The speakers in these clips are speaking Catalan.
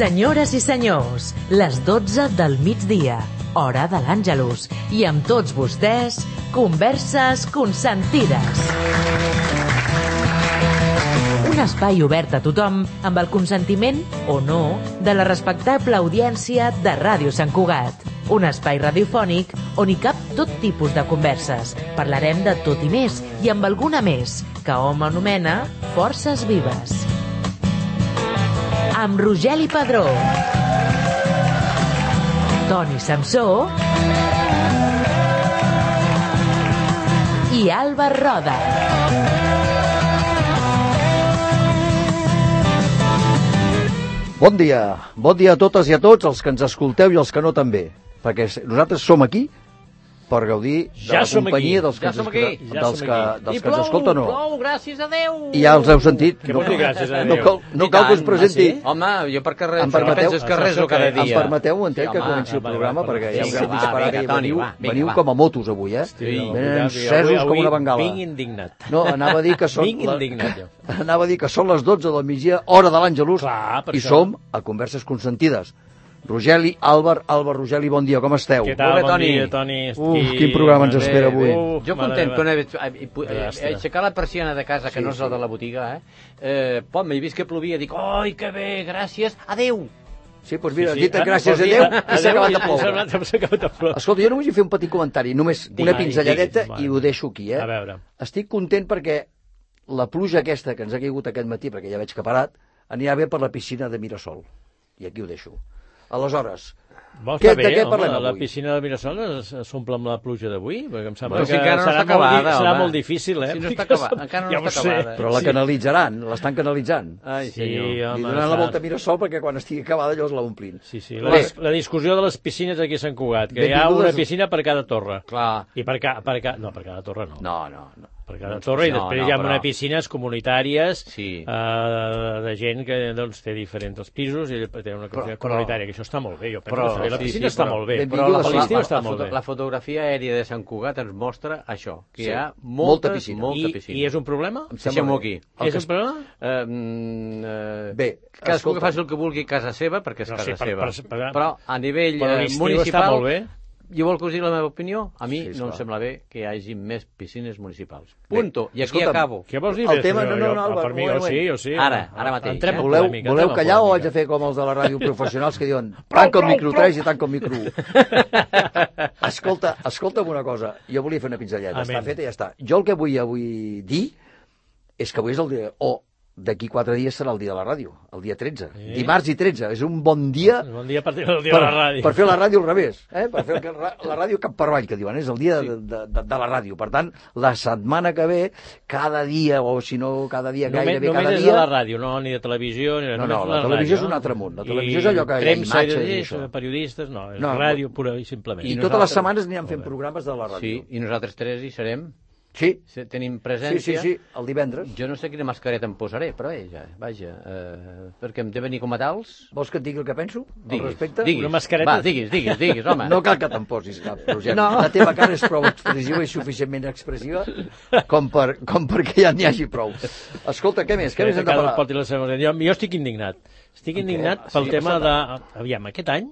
Senyores i senyors, les 12 del migdia, hora de l'Àngelus. I amb tots vostès, Converses Consentides. Un espai obert a tothom amb el consentiment, o no, de la respectable audiència de Ràdio Sant Cugat. Un espai radiofònic on hi cap tot tipus de converses. Parlarem de tot i més, i amb alguna més, que hom anomena Forces Vives. Amb Rogeli Padró, Toni Samsó. I Alba Roda. Bon dia, bon dia a totes i a tots, els que ens escolteu i els que no també, perquè nosaltres som aquí per gaudir de Ja la companyia aquí, dels que, ja ens, aquí, ja dels que, dels I que ens escolten o no. plou, gràcies a Déu. I ja els heu sentit. Què no, vol dir gràcies a no, Déu? cal, no I cal que us tant. presenti. Ah, sí? Home, jo per carrer, Em permeteu- penses que reso cada Em dia. Em permeteu un Sí, que comenci el programa, perquè ja us va, he disparat vinga, que Toni, veniu, veniu com a motos avui, eh? Sí, no, Venen encesos com una bengala. Vinc indignat. No, anava a dir que són... Vinc indignat, jo. Anava a dir que són les 12 del migdia, hora de l'Àngelus, i som a Converses Consentides. Rogeli, Àlvar, Àlvar, Rogeli, bon dia, com esteu? Què tal? Bé, Bon Toni. dia, Toni. Uf, Estic- quin programa ens Bé, espera avui. uf, Jo content, no he, he, he, he aixecat la persiana de casa, que Sí, no és sí. la de la botiga, eh? eh pom, m'he vist que plovia, dic, oi, que bé, gràcies, adeu. Sí, doncs mira, Sí, dit ah, gràcies a vols dir Déu i s'ha acabat de i ploure. s'ha- S'ha acabat de ploure. Escolta, jo només vull fer un petit comentari, només una Digues, pinzelladeta digues, i ho deixo aquí, eh? A veure. Estic content perquè la pluja aquesta que ens ha caigut aquest matí, perquè ja veig que ha parat, anirà bé per la piscina de Mirasol. I aquí ho deixo. Aleshores, Vols Què- que de què home, parlem la avui? piscina de Mirasol es- s'omple amb la pluja d'avui? Perquè em sembla Però que si encara no serà, està molt, acabada, serà home. molt difícil, eh? Si no està acabada, encara no ja ho està sé. acabada. però la canalitzaran, l'estan canalitzant. Ai, Sí, senyor. Home, donaran la està- volta a Mirasol perquè quan estigui acabada llavors la omplin. Sí, sí. La, Bé. dis la discussió de les piscines aquí a Sant Cugat, que hi ha una piscina per cada torre. Clar. I per, ca, per ca, no, per cada torre no. No, no, no. Per cada torre i no, després no, hi ha però- una piscines comunitàries Sí. eh, de gent que doncs, té diferents els pisos i té una Però- piscina però- comunitària, que això està molt bé. Jo penso Però, que la sí, piscina sí, està però- molt bé. Però la, a a la, la, està la, molt bé. la fotografia aèria de Sant Cugat ens mostra això, que Sí. hi ha Molta moltes, piscina. molta I, piscina. I és un problema? Em sembla Deixem-ho aquí. El És que un problema? Eh, eh, Bé, cadascú escolta. que faci el que vulgui a casa seva, perquè és No, casa sí, per- seva. per- per- Però a nivell Però eh, municipal... està molt bé. Jo vol que us digui la meva opinió? A mi Sí, no em sembla bé que hi hagi més piscines municipals. Punto. I aquí escolta'm, acabo. Què vols dir? El bé? tema- no, no, no, Alba, per mi, jo moment. sí, jo sí. Ara, ara mateix, Entrem eh? en Voleu, polèmica, voleu callar o polèmica. haig de fer com els de la ràdio professionals que diuen tanca el micro 3 i tanca el micro 1? escolta, escolta'm una cosa. Jo volia fer una pinzelleta. Amén. Està feta i ja està. Jo el que vull avui dir és que avui és el dia... O d'aquí quatre dies serà el dia de la ràdio, el dia 13. Sí. Dimarts i 13. És un bon dia Bon dia per el dia per, de la ràdio. per fer la ràdio al revés, eh? per fer el- la ràdio cap per avall, que diuen, és el dia de, de, de, de la ràdio. Per tant, la setmana que ve, cada dia, o si no cada dia, Només, gairebé només cada és dia... de la ràdio, no ni de televisió, ni de No, només no, de la televisió ràdio, és un altre món. La I televisió és allò que hi ha premsa, imatges i i això. periodistes, no, és No, ràdio pura i simplement. I, I totes les setmanes anirem fent programes de la ràdio. Sí, i nosaltres tres hi serem. Sí, Sí, Tenim sí, sí, presència. sí, el divendres. Jo no sé quina mascareta em posaré, però vaja, vaja eh, perquè em de venir com a tals. Vols que et digui el que penso al Diguis, respecte? diguis. Una mascareta. Va, diguis, diguis, diguis, home. No cal que te'n posis cap, Roger. No. La teva cara és prou expressiva i suficientment expressiva com, per, com perquè ja n'hi hagi prou. Escolta, què més? Què més hem de parlar? jo, jo estic indignat. Estic indignat Ah, pel sí, tema de... Aviam, aquest any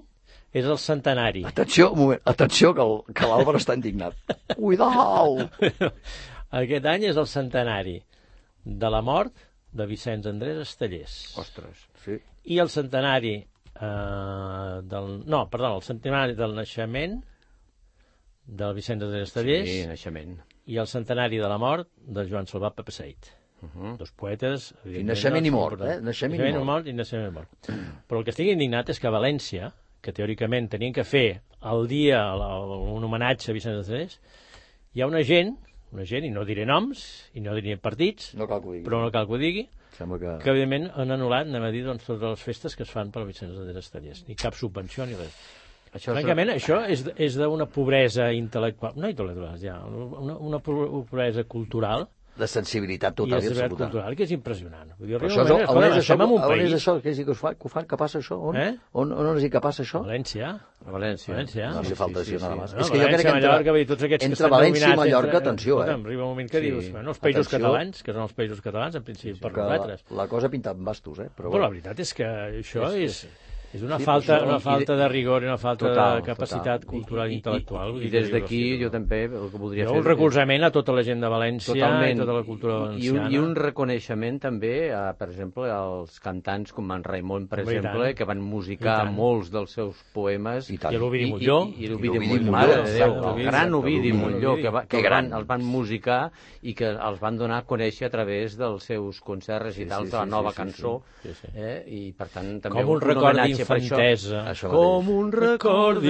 és el centenari. Atenció, un moment, atenció, que el- que l'Àlvaro està indignat. Cuidao! Aquest any és el centenari de la mort de Vicenç Andrés Estellers. Ostres. Sí. I el centenari eh, del... No, perdó, el centenari del naixement del Vicenç Andrés Estellers Sí, naixement. i el centenari de la mort de Joan Salvat Papaseit. Uh -huh. Dos poetes... evidentment, naixement i doncs, mort, eh? Naixement i naixement mort. mort i naixement i mort. Però el que estic indignat és que a València, que teòricament tenien que fer el dia, la- un homenatge a Vicenç Estellers, hi ha una gent, una gent, i no diré noms, i no diré partits, No cal que ho digui. però no cal que ho digui, Sembla que... que evidentment han anul·lat, anem a dir, doncs, totes les festes que es fan per Vicenç Andrés Estellers. Ni cap subvenció ni res. Això Francament, això és, és d'una pobresa intel·lectual, no intel·lectual, ja, una, una po- pobresa cultural De sensibilitat i total i saber absoluta. cultural que és impressionant. Vull dir, això, és, on és això, on és país, això? Què és que, us fa, que, ho fan, que passa això? On, Eh? on, on és que passa això? València, A València. València. No Sí, li falta això, nada más. No, és que jo crec que València, entre, Mallorca, vull dir, tots aquests que entre estan València i Mallorca, entre- atenció, eh? Escolta'm, arriba un moment que Sí. dius, bueno, els països Atenció. catalans, que són els països catalans, en principi, per que nosaltres. la, la cosa pinta en bastos, eh? Però, Però la veritat és que això és... És una Sí, falta, això- una i- falta de rigor i una falta Total, de capacitat total. cultural i, intel·lectual. vull I, i, que des d'aquí jo també el que voldria Jo fer... un recolzament a tota la gent de València Totalment. i tota la cultura I, un, valenciana. I un reconeixement també, a, per exemple, als cantants com en Raimon, per Home, i exemple, que van I musicar molts dels seus poemes. I tant. I l'Ovidi I- Montlló. I, i l'Ovidi l'Ovidi Montlló, Montlló, mare de Déu, exacte, el gran Ovidi Montlló, que, va, que Que gran. els van musicar i que els van donar a conèixer a través dels seus concerts recitals sí, de la nova cançó. sí. Sí, sí. Eh? I, per tant, també Com un record homenatge per això. d'infantesa. Això Com un record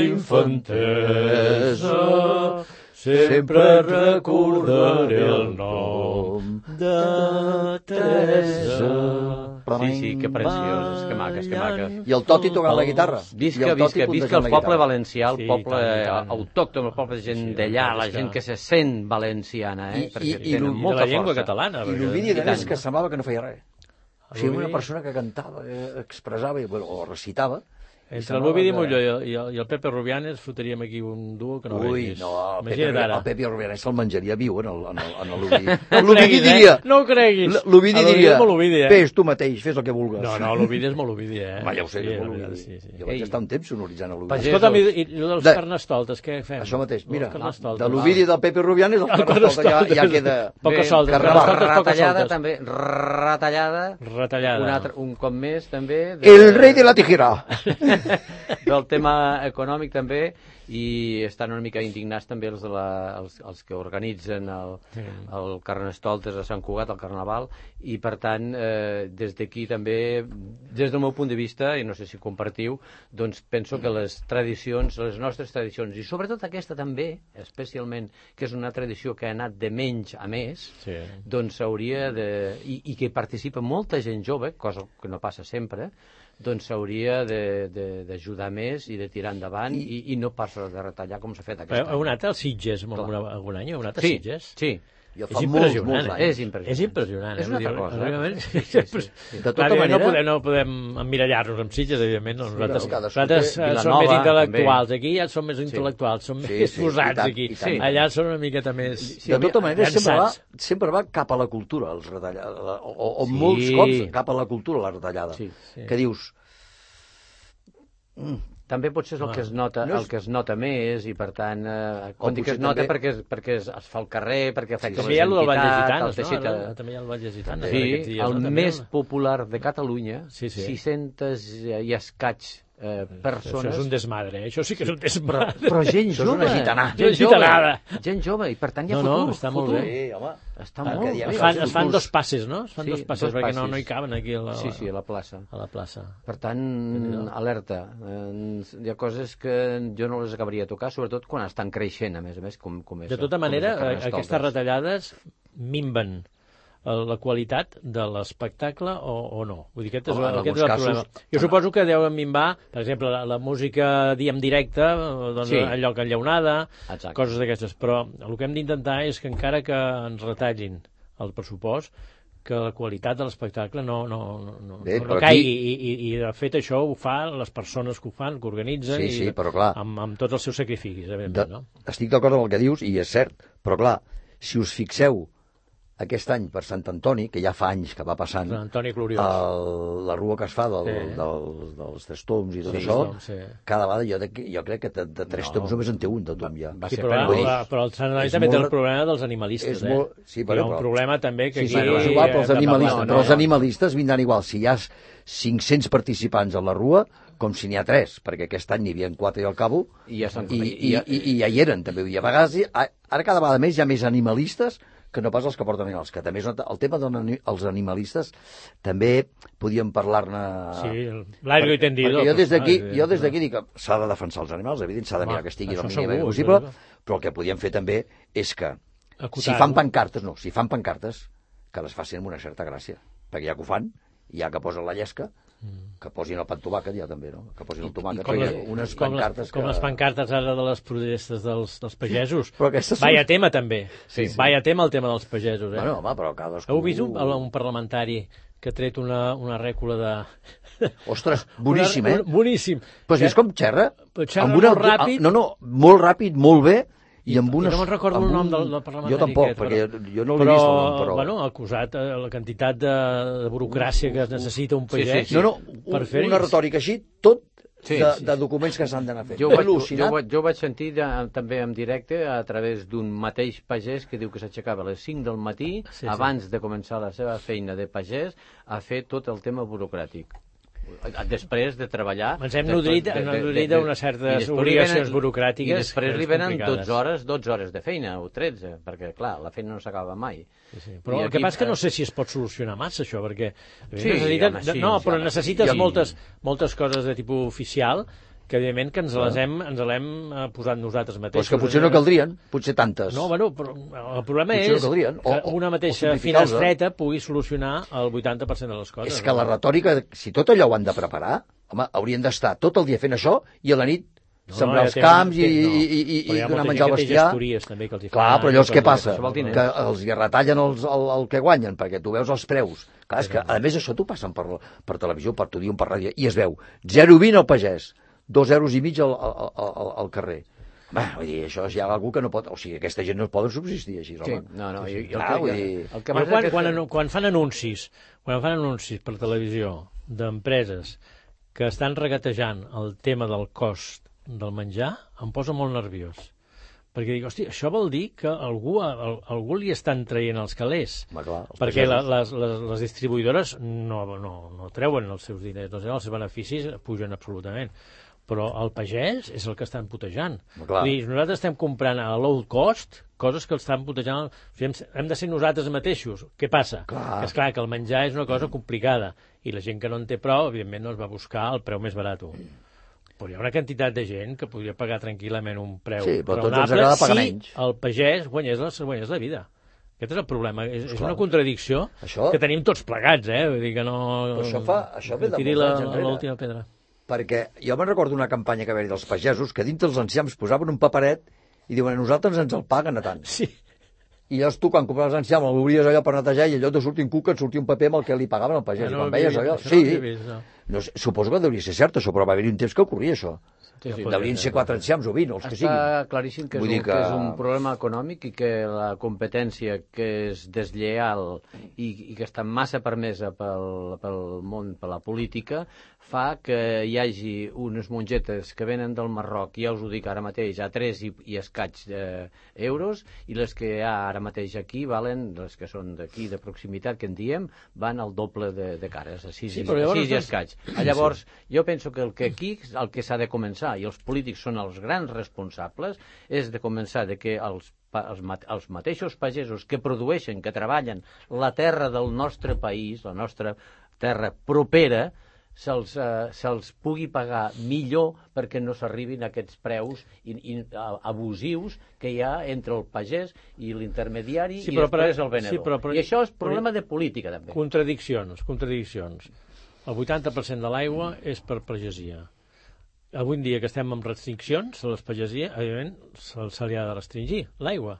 d'infantesa, sempre recordaré el nom de Teresa. Sí, sí, que precioses, que maques, que maques. I el Toti tocant la guitarra. I Visca, el visca, puntejant visca el poble valencià, el Sí, poble i tant, i autòcton, el poble de gent Sí, d'allà, és la gent que se sent valenciana, eh? I- perquè i- i tenen l'U- I de molta la llengua força. catalana. I l'Ovidi, a I més, tant. que semblava que no feia res. O sigui, una persona que cantava, eh, expressava o recitava. Entre l'Ovidi Molló i el, i, el, i el Pepe Rubianes fotríem aquí un duo que no Ui, no, el Pepe, ara. el Pepe Rubianes se'l menjaria viu en el- en el- en l'Ovidi. No ho L'Ovidi creguis, diria... Eh? No ho creguis. L'Ovidi A l'Ovidi diria, és molt Ovidi, eh? fes tu mateix, fes el que vulguis. No, no, l'Ovidi és molt Ovidi, eh? Home, ja ho sé, sí, és la molt veritat, Ovidi. sí, sí. Jo vaig Ei. estar un temps sonoritzant a l'Ovidi. Escolta'm, i, i allò dels De- carnestoltes, què fem? Això mateix, mira, Els carnestoltes. de l'Ovidi del Pepe Rubianes, el Carnestoltes ja, ja queda... Poca Bé, solta, carnaval. carnestoltes, poca retallada, també, retallada, Retallada. un, altre, un cop més, també, El rei de la tijera. del tema econòmic també i estan una mica indignats també els, de la, els, els que organitzen el, el Carnestoltes a Sant Cugat, el Carnaval, i per tant, eh, des d'aquí també, des del meu punt de vista, i no sé si compartiu, doncs penso que les tradicions, les nostres tradicions, i sobretot aquesta també, especialment, que és una tradició que ha anat de menys a més, Sí. doncs s'hauria de... I, i que participa molta gent jove, cosa que no passa sempre, doncs s'hauria de- de- d'ajudar més i de tirar endavant i, i no pas de retallar com s'ha fet aquest Heu heu anat als Sitges algun, algun any? Heu anat a Sí, Sitges? sí. Jo És fa molts, impressionant, molts eh? anys. És impressionant. És impressionant. És eh? una altra cosa, eh? Sí, sí, sí, sí. De tota Clar, manera... No podem, no podem emmirallar-nos amb Sitges, evidentment. No? Nosaltres, però cadascú nosaltres eh, som Vilanova, més intel·lectuals. Aquí ja som més Sí. intel·lectuals, som Sí, més sí, posats tant, aquí. tant. Allà són una miqueta més... Sí, de tota manera, sempre va, sempre va cap a la cultura, els retallades, o, o, Sí. molts cops cap a la cultura, la retallada. Sí, sí. Que dius, També potser és el Ah. que es nota, No és- el que es nota més i per tant, eh, quan dic que es nota també- perquè es, perquè es, es fa al carrer, perquè afecta També hi ha el del Vall de Gitanes, el teixit... no? Ara També hi ha el Vall de Gitanes. Sí, dies, el no? Més popular de Catalunya, Sí, sí. 600 i escaig eh, Això persones, és un desmadre, eh? això sí que és un però, desmadre. però gent Això és jove. una gitanada. Gent Gent gitanada. jove, gent jove, i per tant hi ha No, no, futur. està molt futur. bé. sí, home, Està Ah, molt bé. Es fan, es fan dos passes, no? Es fan Sí, dos passes, dos perquè no, passis. no hi caben aquí a la, Sí, sí, a la plaça. a la plaça. Per tant, alerta. Eh, Hi ha coses que jo no les acabaria de tocar, sobretot quan estan creixent, a més a més, com, com és. De tota manera, aquestes retallades minven la qualitat de l'espectacle o, o no? Vull dir, aquest és, Home, aquest és el alguns problema. casos- Jo suposo que deuen minvar, per exemple, la, la música, diem, directa, eh, doncs, Sí. allò que enllaunada, Exacte. coses d'aquestes. Però el que hem d'intentar és que encara que ens retallin el pressupost, que la qualitat de l'espectacle no, no, no, no, Bé, no aquí- caigui. I, i, I, de fet, això ho fan les persones que ho fan, que organitzen, Sí, i, sí, però clar. amb, amb tots els seus sacrificis, De, evidentment, no? Estic d'acord amb el que dius, i és cert, però clar, si us fixeu aquest any per Sant Antoni, que ja fa anys que va passant, Sant Antoni Gloriós. el, la rua que es fa del, Sí. del, dels tres toms i tot Sí, això, toms, sí. cada vegada jo, de, jo crec que de, de tres No. toms només en té un de tom ja. Va Sí, ser però, però, però el Sant Antoni també té molt- el problema dels animalistes, és eh? molt- sí, Hi però- ha un però- problema també que Sí, aquí... sí, però és igual, però els hem de animalistes, però no, els no. animalistes vindran igual si hi ha 500 participants a la rua com si n'hi ha 3, perquè aquest any n'hi havia 4 i al cabo, I ja i, i, i i, i ja hi eren també, i a vegades, hi- ara cada vegada més hi ha més animalistes que no pas els que porten animals, que també és una, el tema dels animalistes també podíem parlar-ne... Sí, largo i tendido. Perquè jo des d'aquí, pues, jo des d'aquí dic que s'ha de defensar els animals, evident, s'ha de mirar que estigui el mínim possible, però el que podíem fer també és que si fan pancartes, no, si fan pancartes, que les facin amb una certa gràcia, perquè ja que ho fan, ja que posen la llesca, que posin el pan tomàquet ja també, no? Que posin el tomàquet, com perquè les, unes com les, com que... les pancartes ara de les protestes dels, dels pagesos. Però aquestes són- Vaya tema, també. Sí, sí. Vaya tema el tema dels pagesos, eh? Bueno, home, però cadascú... Heu vist un, un parlamentari que ha tret una, una rècula de... Ostres, boníssim, una, eh? Boníssim. Però has vist com xerra? Xerra Amb una- molt ràpid. No, no, molt ràpid, molt bé, i amb unes... no me'n recordo amb el nom un- del, del parlamentari. Jo tampoc, aquest, perquè però- jo no l'he vist el nom, però... Bueno, acusat eh, la quantitat de, de burocràcia que es necessita un Sí, sí, pagès sí. No, no, per un, fer una retòrica així, tot Sí, de, sí. de documents que s'han d'anar fent. Jo vaig, jo, vaig- jo vaig sentir de, també en directe a través d'un mateix pagès que diu que s'aixecava a les 5 del matí Sí, sí. abans de començar la seva feina de pagès a fer tot el tema burocràtic. Després de treballar... Ens hem nodrit- de- de- hem de- certes obligacions venen- burocràtiques I després que li venen complicades. 12 hores, 12 hores de feina, o 13, perquè, clar, la feina no s'acaba mai. Sí, sí. Però I el que aquí, passa és que no eh, sé si es pot solucionar massa, això, perquè Sí, necessiten, home, sí, no, però necessites sí. moltes, moltes coses de tipus oficial que, evidentment, que ens les hem, ens les hem eh, posat nosaltres Però mateixos. és que potser no caldrien, potser tantes. No, bueno, però el problema Potser no és caldrien. O- que una mateixa eh? finestreta pugui solucionar el 80% de les coses. És que la retòrica, si tot allò ho han de preparar, home, haurien d'estar tot el dia fent això i a la nit sembrar els camps i, no. i, i, i, Però ha donar menjar al bestiar. també, que els hi Clar, però llavors què passa? Que els hi retallen els, el, el que guanyen, perquè tu veus els preus. Clar, és que, a més, això t'ho passen per, per televisió, per t'ho diuen per ràdio, i es veu 0,20 al pagès, 2 euros i mig al, al, al, al carrer. Home, vull dir, això hi ha algú que no pot... O sigui, aquesta gent no es poden subsistir així, Sí, home. no, no, i, i el, Clar, que, vull dir... el que quan, que... quan, quan fan anuncis, quan fan anuncis per televisió d'empreses que estan regatejant el tema del cost del menjar, em posa molt nerviós. Perquè dic, hosti, això vol dir que algú, al, algú li estan traient els calés. Home, clar, els perquè la, les, les, les distribuïdores no, no, no treuen els seus diners, no, els seus beneficis pugen absolutament però el pagès és el que estan putejant. Clar. Vull dir, nosaltres estem comprant a low cost coses que el estan putejant. O sigui, hem, hem de ser nosaltres mateixos. Què passa? Clar. Que és clar que el menjar és una cosa complicada i la gent que no en té prou, evidentment, no es va buscar el preu més barat. Però hi ha una quantitat de gent que podria pagar tranquil·lament un preu Sí, però tots raonable pagar si menys. el pagès guanyés la, guanyés la vida. Aquest és el problema. És, és Esclar. una contradicció Això- que tenim tots plegats, eh? Vull dir que no... Però això fa- això ve de molts anys enrere. l'última pedra. Perquè jo me'n recordo una campanya que va haver dels pagesos que dintre els enciams posaven un paperet i diuen nosaltres ens el paguen a tant. Sí, I llavors tu, quan compraves l'enciam, l'obries allò per netejar i lloc de sortir un cuc et sortia un paper amb el que li pagaven al pagès. Ja I no quan ho veies allò... no Sí, vist, no. No sé, suposo que deuria ser cert això, però va haver-hi un temps que ocorria això. Sí, sí. Deurien ser quatre enciams o vint, els que Està siguin. claríssim que és, un, que... que- és un problema econòmic i que la competència que és deslleal i, i que està massa permesa pel, pel món, per la política, fa que hi hagi unes mongetes que venen del Marroc, ja us ho dic ara mateix, a 3 i, i escaig eh, euros, i les que hi ha ara mateix aquí valen, les que són d'aquí, de proximitat, que en diem, van al doble de, de cares, a 6, Sí, i, però llavors a 6 i escaig. Ah, Llavors, jo penso que el que aquí, el que s'ha de començar, i els polítics són els grans responsables, és de començar de que els, els, els mateixos pagesos que produeixen, que treballen la terra del nostre país, la nostra terra propera, se'ls eh, se'ls pugui pagar millor perquè no s'arribin aquests preus i, i, a- abusius que hi ha entre el pagès i l'intermediari Sí, i però per- després el venedor. sí, però- però- I això és però- problema de política, també. Contradiccions, contradiccions. El 80% de l'aigua és per pagesia. Avui en dia que estem amb restriccions a les pagesies, evidentment, se, se li ha de restringir l'aigua.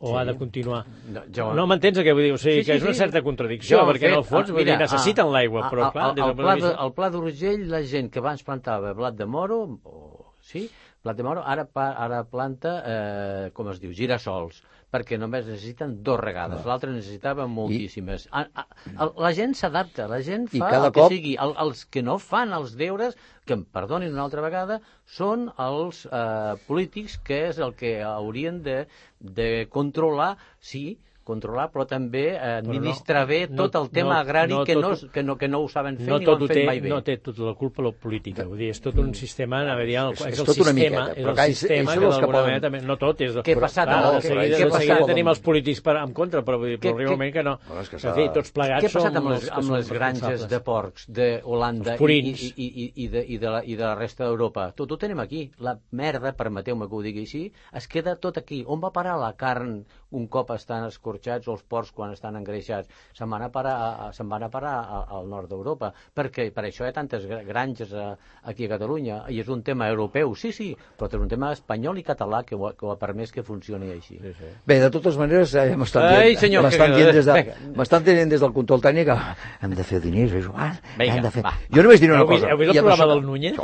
O Sí. ha de continuar. No, jo- No m'entens el que vull dir? O sigui, Sí, sí, que és una certa contradicció, Jo, perquè en el fet, fons ah, vull dir, mira, necessiten ah, l'aigua, però ah, clar, ah, el pla de. El pla d'Urgell, la gent que abans plantava blat de moro, o, sí, blat de moro, ara, ara planta, eh, com es diu, girassols, perquè només necessiten dos regades, l'altre necessitava moltíssimes. A, a, a, la gent s'adapta, la gent I fa el que cop- sigui. El, els que no fan els deures, que em perdonin una altra vegada, són els eh, polítics, que és el que haurien de, de controlar, sí, controlar, però també eh, administrar no- bé no- tot el tema no- agrari no que, tot no, que, no, que no ho saben fer no ni ho tot, han ho fet té, mai bé. no té tota la culpa la política. Vull dir, és tot un sistema, anava a dir, el, És- és, és el tot una sistema, miqueta, és però el ells- sistema ells que d'alguna poden- manera també... No tot és... Què ha passat Clar, amb- de seguida, de seguida passat? tenim els polítics per, en contra, però, vull dir, però arriba un moment que no. És en fi, tots plegats Què ha passat amb les, amb les granges de porcs d'Holanda i, i, i, i, de, i, de la, i de la resta d'Europa? Tot ho tenim aquí. La merda, permeteu-me que ho digui així, es queda tot aquí. On va parar la carn un cop estan escorxats o els porcs quan estan engreixats? Se'n van a parar, a, a- se'n van a parar a- al nord d'Europa. Perquè per això hi ha tantes gra- granges a, aquí a Catalunya i és un tema europeu, sí, sí, però és un tema espanyol i català que ho, ha- que ho ha permès que funcioni així. Sí, sí. Bé, de totes maneres, eh, m'estan Ai, dient, m'estan que- dient, des de, m'estan dient des del control tècnic que hem de fer diners, és igual, Vinga, hem de fer... va. Jo només diré una Heu vist, cosa. heu vist el programa això- del Núñez?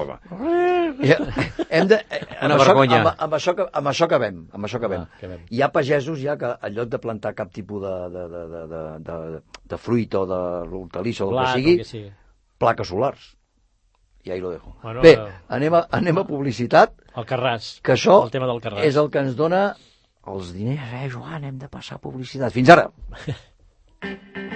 Ja, hem de, eh, amb, Una això, vergonya. amb, amb, això, que- amb això acabem. Amb això acabem. Ah, acabem. Hi ha pagesos ja que en lloc de plantar cap tipus de, de, de, de, de, de, de fruit o d'hortalissa o el Blat, que sigui, que sigui. plaques solars. I ahí lo dejo. Bueno, Bé, eh. anem a, anem a publicitat, El Carràs. que això El tema del Carràs. és el que ens dona els diners. Eh, Joan, hem de passar publicitat. Fins ara.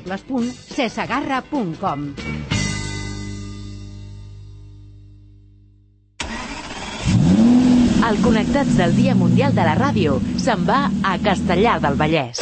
www.cesagarra.com. El Connectats del Dia Mundial de la Ràdio se'n va a Castellar del Vallès.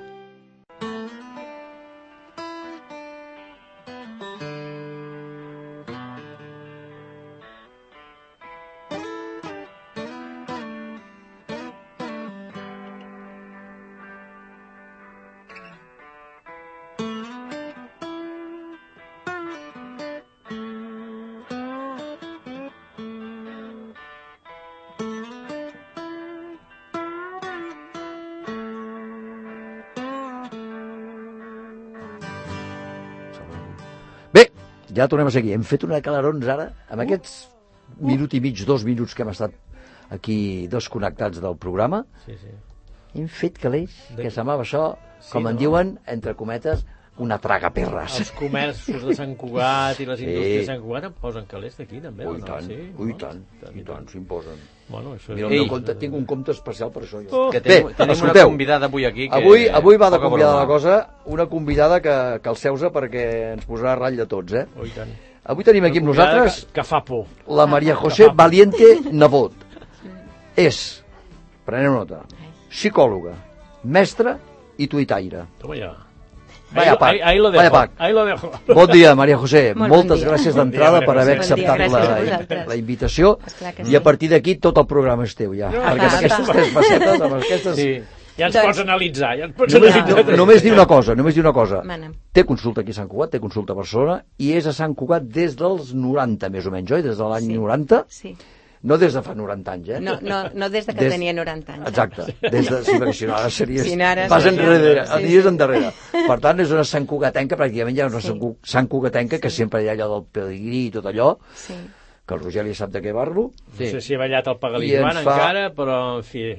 Ja tornem a seguir. Hem fet una de calarons ara, amb aquests minut i mig, dos minuts que hem estat aquí desconnectats del programa. Sí, sí. Hem fet calés, De- que semblava això, Sí, com en no? diuen, entre cometes, una traga perres. Els comerços de Sant Cugat i les Sí. indústries de Sant Cugat em posen calés d'aquí, també, Ui, no? tant, Sí, ui, no? tant, i tant, s'imposen. Bueno, això Mira, Ei. compte, tinc un compte especial per això. Jo. Oh. Que tenim- tenim una escolteu, convidada avui aquí que- Avui, avui va de convidada la cosa, una convidada que, que el seusa perquè ens posarà a ratll de tots, eh? Oh, tant. Avui tenim aquí amb Una nosaltres Que, que fa por. la Maria José. Valiente Nebot. És, preneu nota, psicòloga, mestra i tuitaire. Toma ja. Vaya ahí, pack, ahí, ahí lo vaya dejo. pack. Ahí lo dejo. Bon dia, Maria José. Molt bon Moltes dia. gràcies Bon d'entrada dia, per haver. Bon dia, acceptat gràcies a la, la invitació. Que I sí. a partir d'aquí tot el programa és teu, ja. No, Perquè amb aquestes tres facetes, amb aquestes... Sí. Ja ens Doncs- pots analitzar. Ja ens pots Només, analitzar. no, només dir una cosa, només dir una cosa. Mana. Té consulta aquí a Sant Cugat, té consulta a Barcelona, i és a Sant Cugat des dels 90, més o menys, oi? Des de l'any Sí. 90? Sí. No des de fa 90 anys, eh? No, no, no des de que Des- tenia 90 anys. Exacte, des de, sí, perquè si no ara series... Si no, ara vas seria- enrere, sí, aniries sí. endarrere. Per tant, és una Sant Cugatenca, pràcticament hi ha una Sí. Sant Cu- Sant Cugatenca, que sempre hi ha allò del pedigrí i tot allò, Sí. que el Rogeli sap de què parlo. No sé si he ballat el Joan fa- encara, però, en fi...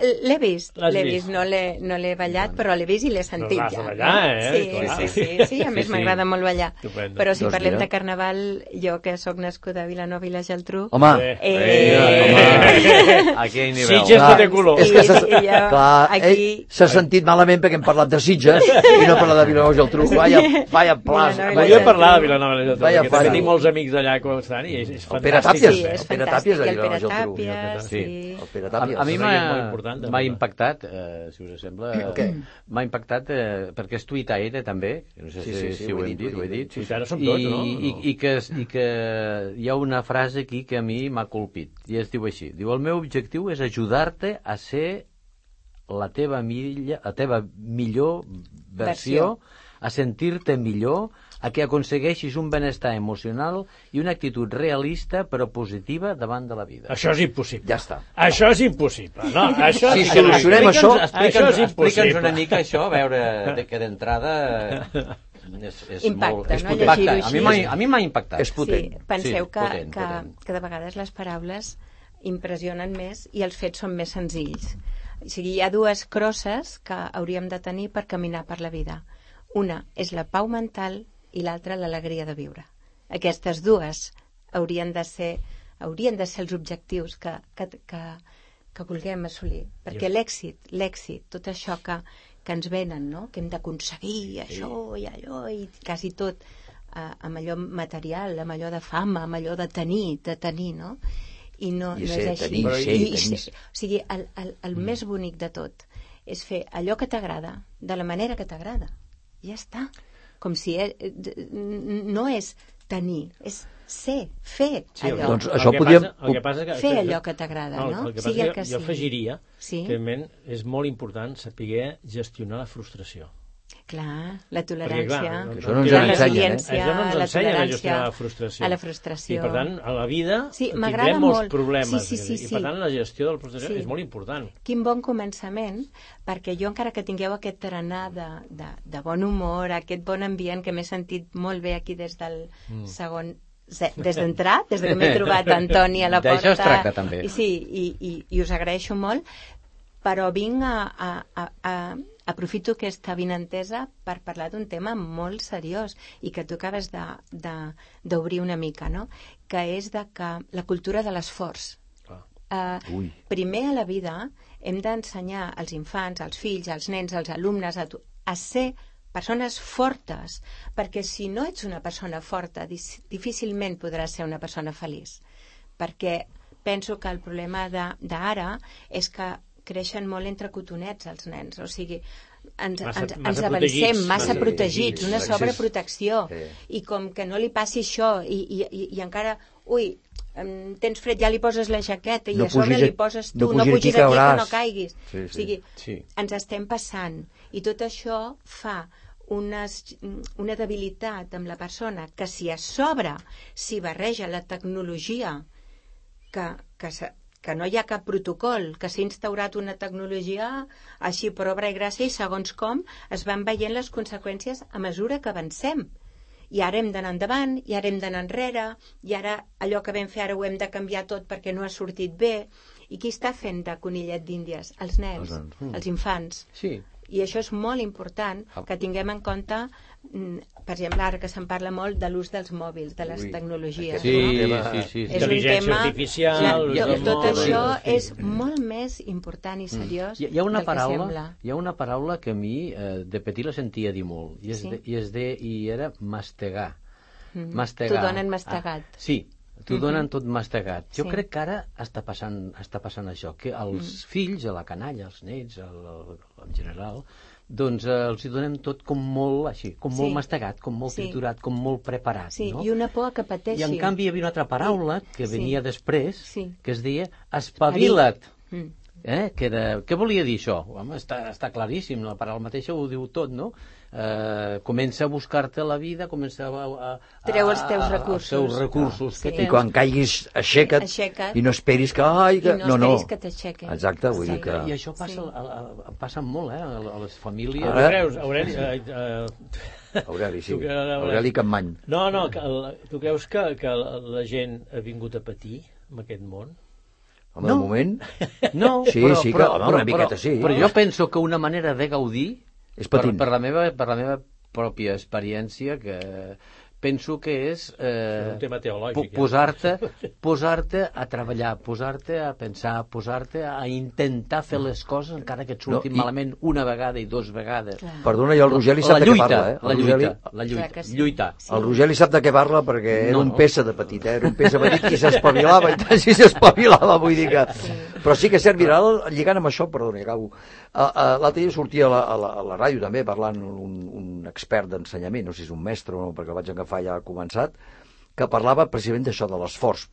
L'he vist, l'he vist? vist, no l'he no l'he ballat, però l'he vist i l'he sentit l'has de ja. ballar, eh? Sí, Clar. sí, sí, sí, a més Sí, sí. m'agrada molt ballar. Estupendo. Però si Doncs parlem mira. de carnaval, jo que sóc nascuda a Vilanova i la Geltrú... Home, Eh, home. Aquí hi ha nivell. Sitges no té color. És que s'ha I- i jo clar, aquí- ell s'ha sentit malament perquè hem parlat de Sitges i no parlat de Vilanova i Geltrú. Vaya, vaya plas. Vilanova i vaya- Volia parlar de Vilanova i la Geltrú, Vaya perquè també tinc molts amics allà que estan i és, és El Pere fantàstic. Tàpies, Sí, és el Pere fantàstic. Tàpies de Vilanova i Pere Geltrú. Tàpies, Sí. El Pere A, Tàpies. a mi m'ha important. M'ha impactat, eh, si us sembla, Què? m'ha impactat eh, perquè és tuitaire també, no sé Sí, si, sí, sí, si ho ho he hem dit, dit, ho he dit. Tuitaire som I, tots, no? I, i, que, I que hi ha una frase aquí que a mi m'ha colpit, i es diu així, diu, el meu objectiu és ajudar-te a ser la teva, milla, la teva millor versió, Versió. a sentir-te millor, a que aconsegueixis un benestar emocional i una actitud realista però positiva davant de la vida. Això és impossible. Ja està. Això és impossible. No, això Si sí solucionem explica'ns- això- Explica'ns explica'ns impossible. una mica això, a veure, de, que d'entrada és, és Impacta, molt... És no? Impacta. A mi m'ha impactat. És potent. Sí, penseu Sí, que, potent, que, potent. que de vegades les paraules impressionen més i els fets són més senzills. O sigui, hi ha dues crosses que hauríem de tenir per caminar per la vida. Una és la pau mental i l'altra l'alegria de viure. Aquestes dues haurien de ser, haurien de ser els objectius que, que, que, que vulguem assolir. Perquè l'èxit, l'èxit, tot això que, que ens venen, no? que hem d'aconseguir això i allò i quasi tot eh, amb allò material, amb allò de fama, amb allò de tenir, de tenir, no? I no, I no ser, és així. tenir, ser, I, tenir. ser- o sigui, el, el, el mm. més bonic de tot és fer allò que t'agrada, de la manera que t'agrada. Ja està. Com si eh, no és tenir, és ser, fer Sí, allò. Doncs el això que podíem- Passa, el que passa que, Fer que- allò que t'agrada, no? El que Sigui passa el que que jo sigui. afegiria Sí. que és molt important saber gestionar la frustració. Clar, la Perquè, tolerància, clar, Que això no ens la ensenyen, eh? resiliència, Això no ens la ensenya a tolerància gestionar la frustració. a la frustració. I, per tant, a la vida Sí, tindrem molts molt. problemes. Sí, sí, sí, I, per tant, la gestió de la frustració Sí. és molt important. Quin bon començament, perquè jo encara que tingueu aquest tarannà de, de, de bon humor, aquest bon ambient que m'he sentit molt bé aquí des del Mm. segon des d'entrar, des de que m'he trobat Antoni a la porta. D'això es tracta, també. I, sí, i, i, i us agraeixo molt, però vinc a, a, a, a aprofito aquesta vinentesa per parlar d'un tema molt seriós i que tu acabes d'obrir una mica, no? que és de que la cultura de l'esforç. Uh, Ui. primer a la vida hem d'ensenyar als infants, als fills, als nens, als alumnes a, tu- a ser persones fortes, perquè si no ets una persona forta, difícilment podràs ser una persona feliç. Perquè penso que el problema de- d'ara és que creixen molt entre cotonets els nens, o sigui, ens, Massa- ens, ens massa avancem protegits, massa protegits, protegits, una sobreprotecció, Eh. i com que no li passi això, i, i, i, i encara, ui, tens fred, ja li poses la jaqueta, i No a sobre li poses tu, no no, pugis aquí, que no caiguis. Sí, sí. O sigui, Sí. ens estem passant, i tot això fa unes, una debilitat amb la persona que si a sobre s'hi barreja la tecnologia que, que, que no hi ha cap protocol, que s'ha instaurat una tecnologia així per obra i gràcia i segons com es van veient les conseqüències a mesura que avancem. I ara hem d'anar endavant, i ara hem d'anar enrere, i ara allò que vam fer ara ho hem de canviar tot perquè no ha sortit bé. I qui està fent de conillet d'índies? Els nens, Els nens. els infants. Sí. I això és molt important que tinguem en compte, mm, per exemple, ara que se'n parla molt de l'ús dels mòbils, de les Ui, tecnologies. Sí, no? sí, sí, sí. És un Intel·ligència tema... artificial, la- l'ús tot, tot mòbil, això sí. és molt més important i seriós Hi, hi ha una paraula, sembla. hi ha una paraula que a mi eh, de petit la sentia dir molt i és, Sí. de, i, és de, i era mastegar. Mhm. Mastegar. T'ho donen mastegat. Ah, sí, t'ho Mhm. donen tot mastegat. Jo Sí. crec que ara està passant, està passant això, que els Mm. fills, a la canalla, els nets, el, el, en general, doncs eh, els hi donem tot com molt així, com molt Sí. mastegat, com molt Sí. triturat, com molt preparat, Sí, no? i una por que pateixi. I en canvi hi havia una altra paraula que Sí. venia després, Sí. que es deia espavila't. Mm. Eh? Que era... Què volia dir això? Home, està, està claríssim, la paraula mateixa ho diu tot, no? Eh, comença a buscar-te la vida, comença a... a, a Treu els teus a- recursos. Els teus recursos Ah, que sí. I quan caiguis, aixeca't, Aixeca't. i no esperis que... Ai, que... I no esperis que t'aixequin. Exacte, vull Sí. dir que... I això passa, Sí. a, a, passa molt, eh? A, les famílies. Ara- creus, Aureli... Eh, eh, Aureli, sí. que- Aureli Capmany. No, no, que, el- tu creus que, que la la gent ha vingut a patir en aquest món? Home, No. de moment... No, Sí, però, sí que- però, home, però, una miqueta però, sí. Però jo penso que una manera de gaudir, És per, patint. per, la meva, per la meva pròpia experiència, que penso que és És eh, un tema teològic, po- eh? posar-te posar-te a treballar, posar-te a pensar, posar-te a intentar fer les coses encara que et surtin No, i- malament una vegada i dos vegades. Clar. Perdona, i el Rogeli la sap de què lluita, parla, eh? El La lluita, Rogeli- la lluita, Clar sí. lluitar. Sí. El Rogeli sap de què parla perquè era No, un no. peça de petit, eh? Era un peça petit i s'espavilava i tant si s'espavilava, vull dir que... Però sí que és cert, mira, lligant amb això, perdona, acabo. L'altre dia sortia a la, a, la, a la ràdio també parlant un, un expert d'ensenyament, no sé si és un mestre o no, perquè el vaig agafar ja començat, que parlava precisament d'això, de l'esforç.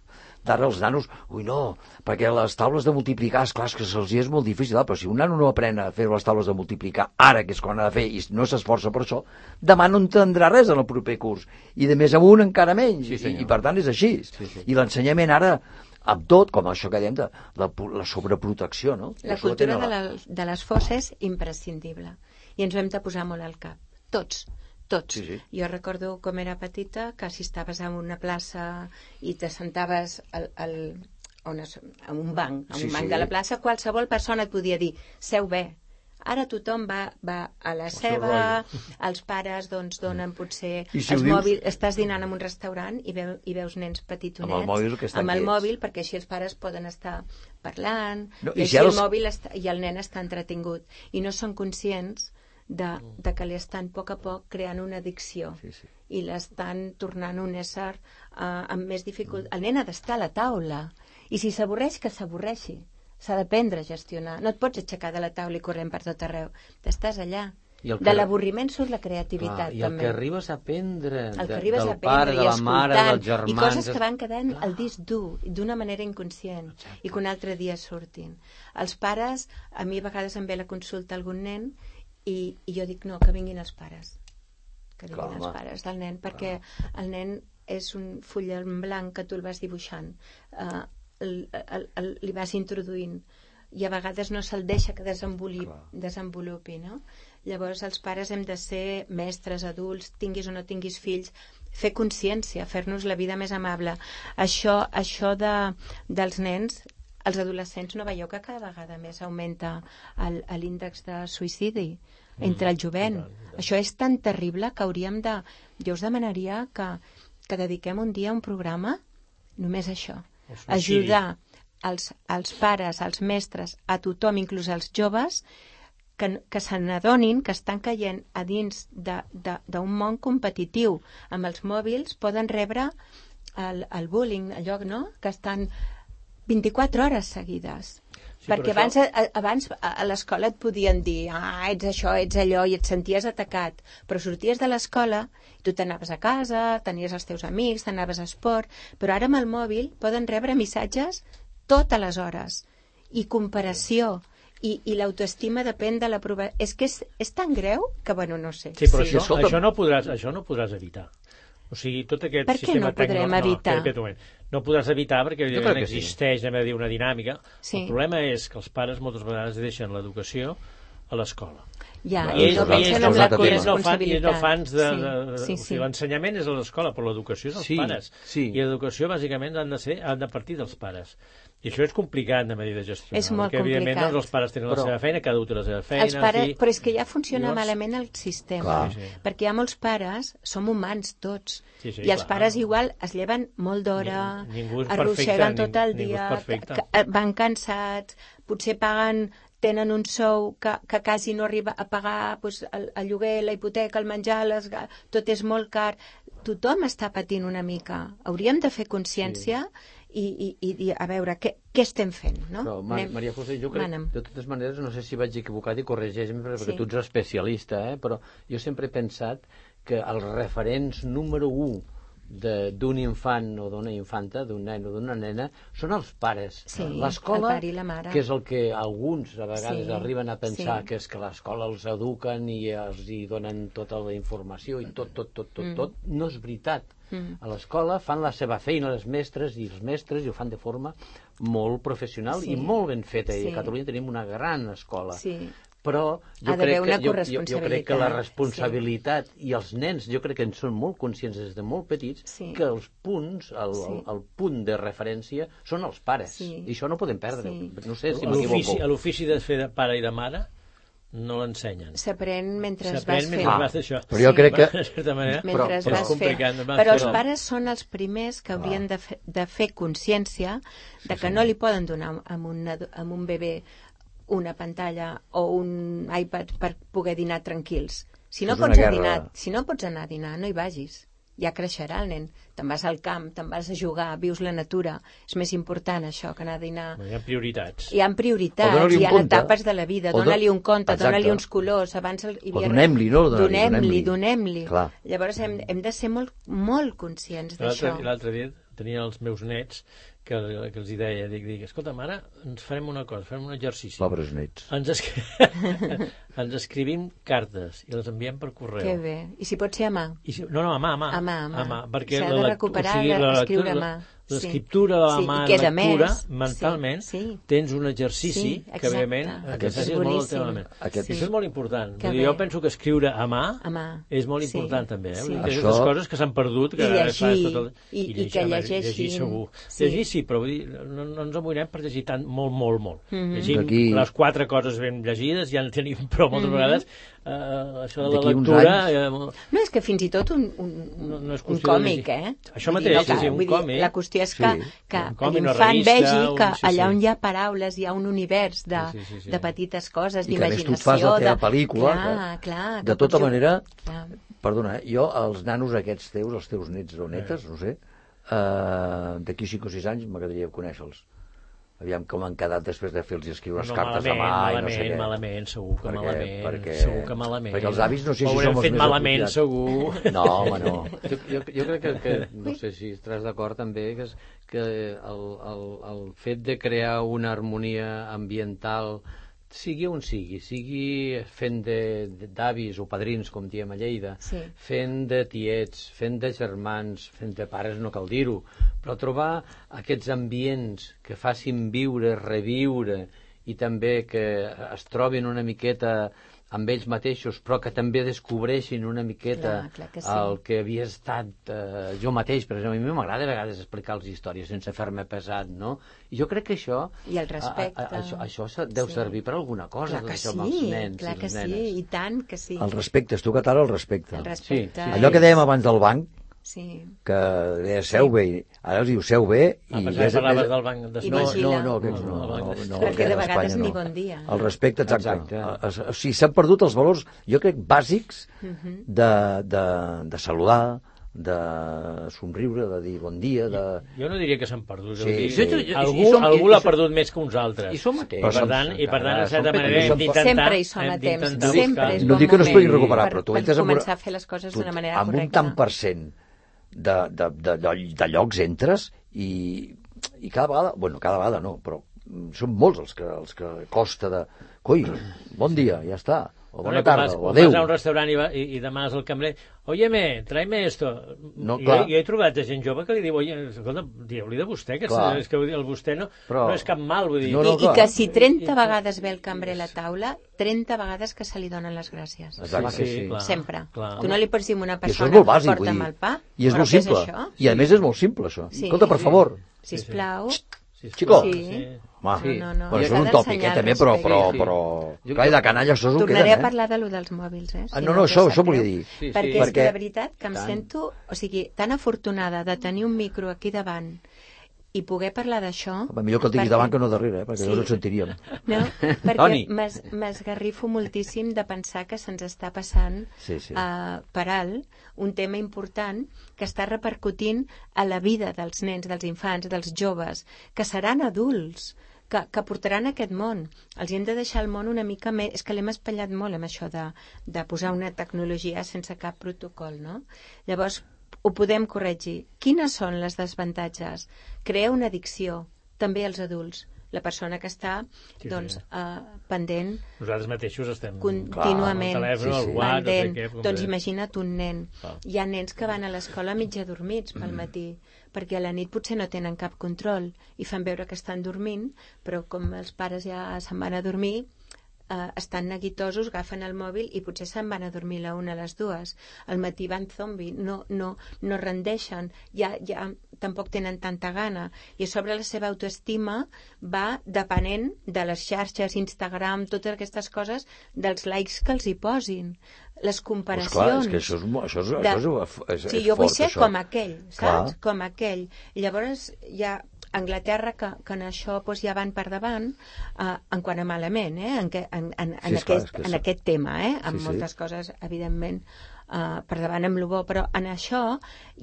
D'ara els nanos, ui no, perquè les taules de multiplicar, és clar, és que se'ls és molt difícil, però si un nano no aprèn a fer les taules de multiplicar ara, que és quan ha de fer, i no s'esforça per això, demà no entendrà res en el proper curs. I de més amunt encara menys, Sí, i, i per tant és així. Sí, sí. I l'ensenyament ara, amb tot, com això que dèiem, de la, la sobreprotecció, no? La cultura tenen de, la, de l'esforç és imprescindible i ens ho hem de posar molt al cap. Tots, tots. Sí, sí. Jo recordo com era petita que si estaves en una plaça i te sentaves al, al, on es, en un banc, en Sí, un banc sí. de la plaça, qualsevol persona et podia dir seu bé. Ara tothom va, va a la seva, els pares doncs donen potser I si els ho dius- mòbils, estàs dinant en un restaurant i, veu, i veus nens petitonets Amb el mòbil que amb el quiets. mòbil perquè així els pares poden estar parlant No, i, i si així el els- mòbil està, i el nen està entretingut i no són conscients de, de que li estan a poc a poc creant una addicció Sí, sí. i l'estan tornant un ésser uh, amb més dificultat. El nen ha d'estar a la taula i si s'avorreix, que s'avorreixi. S'ha d'aprendre a gestionar. No et pots aixecar de la taula i corrent per tot arreu. T'estàs allà. I el De que- l'avorriment surt la creativitat, Clar, I el també. que arribes a aprendre el que de, arribes del a aprendre pare, de la mare, dels germans... i coses que van quedant al disc dur d'una manera inconscient i que un altre dia surtin. Els pares, a mi a vegades em ve la consulta algun nen i, i jo dic no, que vinguin els pares que vinguin Clar, els home. pares del nen perquè el nen és un full en blanc que tu el vas dibuixant uh, el, el, el, li vas introduint i a vegades no se'l deixa que desenvolupi, desenvolupi no? llavors els pares hem de ser mestres, adults, tinguis o no tinguis fills fer consciència, fer-nos la vida més amable això, això de, dels nens els adolescents no veieu que cada vegada més augmenta l'índex de suïcidi entre el jovent. Això és tan terrible que hauríem de... Jo us demanaria que, que dediquem un dia a un programa només a això. Ajudar els, els pares, els mestres, a tothom, inclús als joves, que, que se n'adonin que estan caient a dins d'un món competitiu. Amb els mòbils poden rebre el, el bullying, allò no? que estan 24 hores seguides. Sí, però Perquè això- abans, a, abans a l'escola et podien dir ah, ets això, ets allò, i et senties atacat. Però sorties de l'escola, tu t'anaves a casa, tenies els teus amics, t'anaves a esport, però ara amb el mòbil poden rebre missatges totes les hores. I comparació. I, i l'autoestima depèn de la prova. És que és, és tan greu que, bueno, no sé. Sí, però Sí, això, escolta'm. això, no podràs, això no podràs evitar. O sigui, tot aquest Per què sistema no ho podrem tecno- evitar? No, espera. No podràs evitar perquè evidentment que sí. existeix, anem a dir, una dinàmica. Sí. El problema és que els pares moltes vegades deixen l'educació a l'escola. Ja, I ells, no i ells, en no, la i ells no fan, i ells no fan de, Sí, de, de, sí, o sí. sigui, l'ensenyament és a l'escola, però l'educació és als Sí, pares. sí. I l'educació, bàsicament, han de, ser, han de partir dels pares. I això és complicat de medir de gestionar. És molt perquè, evidentment, complicat. doncs, els pares tenen Però- la seva feina, cada un té la seva feina, els pares, fi. però és que ja funciona Llavors- malament el sistema Clar. Sí, sí. perquè hi ha molts pares som humans tots Sí, sí, i els clar. pares igual es lleven molt d'hora Ni- ningú és arrosseguen perfecte, tot el dia que van cansats potser paguen tenen un sou que, que quasi no arriba a pagar doncs, el, el lloguer, la hipoteca, el menjar, les, tot és molt car. Tothom està patint una mica. Hauríem de fer consciència i, i, i dir, a veure, què, què estem fent? No? Però, Mar Anem- Maria José, jo crec, Mana'm. de totes maneres, no sé si vaig equivocat i corregeix-me perquè Sí. tu ets especialista, eh? però jo sempre he pensat que els referents número 1 d'un infant o d'una infanta, d'un nen o d'una nena, són els pares. Sí, L'escola, i que és el que alguns a vegades Sí, arriben a pensar sí. que és que l'escola els eduquen i els hi donen tota la informació i tot, tot, tot, tot, Mm. tot, no és veritat. Mm. A l'escola fan la seva feina les mestres i els mestres i ho fan de forma molt professional Sí. i molt ben feta. I Sí. a Catalunya tenim una gran escola. Sí. Però jo crec, una que, jo, jo, jo crec que la responsabilitat i els nens jo crec que en són molt conscients des de molt petits Sí. que els punts, el, Sí. el, el punt de referència són els pares. Sí. I això no podem perdre. Sí. No sé si A l'ofici- m'equivoco. a l'ofici de fer de pare i de mare no l'ensenyen. S'aprèn mentre vas S'aprèn fent. mentre vas d'això. Però jo crec que- manera, mentre Però- es però vas és fent. vas Però els pares són els primers que haurien de, fe, de fer consciència de que no li poden donar a un, adu- a un bebè una pantalla o un iPad per poder dinar tranquils. Si no, És pots guerra. dinar, si no pots anar a dinar, no hi vagis. ja creixerà el nen. Te'n vas al camp, te'n vas a jugar, vius la natura. És més important això que anar a dinar. Hi ha prioritats. Hi ha prioritats, hi ha etapes de la vida. Dóna-li un Exacte. dóna-li uns colors. Abans el, hi O donem-li, no? Donem-li, donem-li. Clar. Llavors hem, hem de ser molt, molt conscients d'això. l'altre dia tenia els meus nets que, que els hi deia, dic, dic, escolta, ara ens farem una cosa, farem un exercici. Pobres nets. Ens, es... ens escrivim cartes i les enviem per correu. Que bé. I si pot ser a mà. I si... No, no, a mà, a mà. A mà, a mà. perquè S'ha de recuperar o sigui, la escriure a lectura- mà. L'escriptura de la Sí, mà, i queda lectura, més. mentalment, Sí, sí. tens un exercici Sí, que, evidentment, Aquest que és molt el teu ment. Aquest- I Això és molt important. Que Vull dir, jo bé. penso que escriure a mà, A mà. és molt Sí, important, també. Eh? sí. Això- Aquestes coses que s'han perdut, que I llegir, tot el... i- i que home, llegeixin. Llegir segur. Sí. Llegir sí, però vull dir, no, no ens amoïnem per llegir tant, molt, molt, molt. Mhm. Llegim D'aquí- les quatre coses ben llegides, ja en tenim prou moltes Mhm. vegades. Uh, això de la lectura... anys- Eh, No, és que fins i tot un, un, No- no és un de còmic, eh? Això Vull dir, mateix, no, sí, sí, un vull dir, còmic. La qüestió és Sí. que, que Un còmic, una l'infant vegi un- que sí, sí. allà on hi ha paraules hi ha un univers de, Sí, sí, sí, sí. de petites coses, I que a més tu d'imaginació... fas la teva de... pel·lícula. Clar, que- clar. de que tota pots- manera, Clar. perdona, eh, jo, els nanos aquests teus, els teus nets o netes, no sé, eh, d'aquí 5 o 6 anys m'agradaria conèixer-los. Aviam com han quedat després de fer-los escriure les no, cartes malament, a mà i no malament, sé què. malament, segur que Perquè- malament, perquè- segur que malament. perquè els avis no sé si som els fet més malament, apropiats. segur. No, home, no. Jo, jo, jo crec que, que, no sé si estaràs d'acord també, que, és, que el, el, el fet de crear una harmonia ambiental sigui on sigui, sigui fent d'avis o padrins, com diem a Lleida, Sí. fent de tiets, fent de germans, fent de pares, no cal dir-ho, però trobar aquests ambients que facin viure, reviure i també que es trobin una miqueta amb ells mateixos, però que també descobreixin una miqueta Clar, clar que sí. el que havia estat eh, jo mateix, per exemple, a mi m'agrada a vegades explicar les històries sense fer-me pesat, no? I jo crec que això... I el respecte. A, a, això, això se- deu Sí. servir per alguna cosa, Clar que això sí, amb els nens clar i que les sí, nenes. i tant que sí. El respecte, has tocat ara el respecte. El respecte. Sí, sí, Allò que dèiem abans del banc, Sí. que deia seu bé, ara es diu seu bé, Ah, i pensava que parlaves del banc d'Espanya. No, no, no, aquests no, No, no, no, Perquè de vegades ni bon dia. El respecte, exacte. Exacte. O sigui, s'han perdut els valors, jo crec, bàsics Mhm. de, de, de saludar, de somriure, de dir bon dia, de... Jo no diria que s'han perdut. Sí, Sí, sí. algú som- algú l'ha som- perdut més que uns altres. I som a temps. I per tant, i per tant, de certa manera, hem d'intentar... Sempre hi som hem a temps, sempre és no dic que no es pugui recuperar, per- però tu per entres amb, començar a fer les coses d'una manera amb un correcta. tant per cent de, de, de, de, de llocs entres i, i cada vegada, bueno, cada vegada no, però mm, són molts els que, els que costa de... Coi, bon dia, ja està. O bona tarda, vas, o adéu. vas a un restaurant i, va, i, i demanes al cambrer óyeme, tráeme esto. No, I, clar. jo, jo he trobat gent jove que li diu, oye, escolta, dieu-li de vostè, que Clar. és, que el vostè no, Però- no és cap mal, vull dir. No, no, I, I que si 30 vegades ve el cambrer a la taula, 30 vegades que se li donen les gràcies. Exacte. que sí. clar, Sempre. Clar. Tu no li pots dir una I persona, bàsic, porta'm dir. el pa, I és molt simple. és això? I a més és molt simple, això. Sí. Escolta, per favor. Sisplau. Sí, Chico. Sí. Home, Sí. No, no, però això és un tòpic, eh, també, però, però, Sí. però... Jo- Clar, i de canalla això és un Tornaré queden, a eh? parlar de lo dels mòbils, eh? Ah, si no, no, us això, això volia dir. Sí, perquè sí. és Perquè- que de veritat que em Tant. sento, o sigui, tan afortunada de tenir un micro aquí davant i poder parlar d'això... Millor que el tinguis perquè- davant que no darrere, eh? perquè Sí. no ens sentiríem. No, perquè m'esgarrifo moltíssim de pensar que se'ns està passant Sí, sí. uh, per alt un tema important que està repercutint a la vida dels nens, dels infants, dels joves, que seran adults, que, que portaran aquest món. Els hem de deixar el món una mica més... És que l'hem espatllat molt amb això de, de posar una tecnologia sense cap protocol, no? Llavors, ho podem corregir. Quines són les desavantatges? Crea una addicció, també als adults. La persona que està Sí, doncs, sí. eh, pendent Nosaltres mateixos estem... contínuament, el telèfon, el Sí, sí. WhatsApp, no sé pendent. què, com doncs imagina't un nen. Clar. Hi ha nens que van a l'escola mig adormits pel matí, perquè a la nit potser no tenen cap control i fan veure que estan dormint, però com els pares ja se'n van a dormir, eh, estan neguitosos, agafen el mòbil i potser se'n van a dormir la una a les dues. Al matí van zombi, no, no, no rendeixen, ja, ja tampoc tenen tanta gana. I sobre la seva autoestima va depenent de les xarxes, Instagram, totes aquestes coses, dels likes que els hi posin. Les Pues comparacions. clar, és que això és, això és, de- això és, és, sí, jo vull fort, ser això. com aquell, saps? Clar. Com aquell. I llavors ha Anglaterra, que, que en això doncs, ja van per davant, eh, en quant a malament, eh? en, que, en, en, en, Sí, és clar, aquest, en sí. aquest tema, eh? amb Sí, sí. moltes coses, evidentment, uh, per davant amb el bo, però en això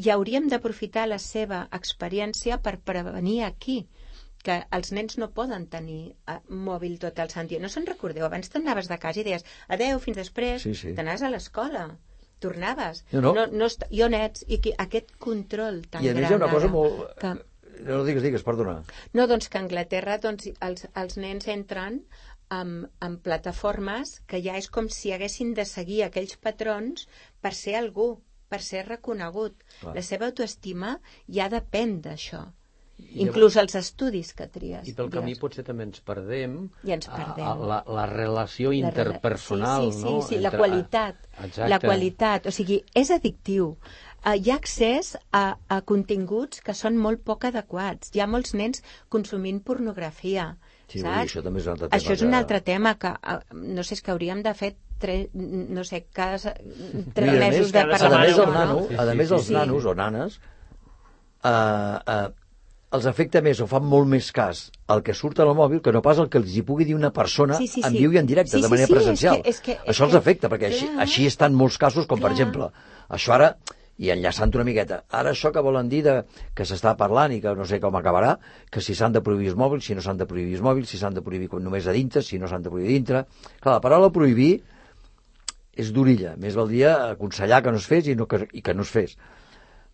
ja hauríem d'aprofitar la seva experiència per prevenir aquí que els nens no poden tenir uh, mòbil tot el sant dia. No se'n recordeu? Abans t'anaves de casa i deies adeu, fins després, Sí, sí. t'anaves a l'escola tornaves. No, no. no, no I on ets? I aquest control tan I a més gran hi ha una cosa molt... Que... No digues, digues, perdona. No, doncs que a Anglaterra doncs, els, els nens entren amb, amb plataformes que ja és com si haguessin de seguir aquells patrons per ser algú, per ser reconegut. Clar. La seva autoestima ja depèn d'això. I Inclús els estudis que tries. I pel camí dies. potser també ens perdem, I ens perdem. a- a la, la relació La interpersonal, sí, sí, no? Sí, sí, la Entre- qualitat. Exacte. La qualitat. O sigui, és addictiu. Uh, hi ha accés a, a continguts que són molt poc adequats. Hi ha molts nens consumint pornografia. Sí, saps? això també és un altre tema Això és que- un altre tema que, uh, no sé, és que hauríem de fer tres, no sé, cada tres Mira, a mesos més, de a parlar més, d'això, el nano, no? a més els nanos o nanes eh, eh, els afecta més o fan molt més cas el que surt al mòbil que no pas el que els hi pugui dir una persona Sí, sí, en sí. viu i en directe, Sí, de sí, manera sí, és presencial. que- és que- és això els afecta, perquè així, clar. així estan molts casos, com per Clar. exemple, això ara, i enllaçant una miqueta, ara això que volen dir de, que s'està parlant i que no sé com acabarà, que si s'han de prohibir els mòbils, si no s'han de prohibir els mòbils, si s'han de prohibir només a dintre, si no s'han de prohibir dintre... Clar, la paraula prohibir és d'orilla. Més valdria aconsellar que no es fes i, no, que, i que no es fes.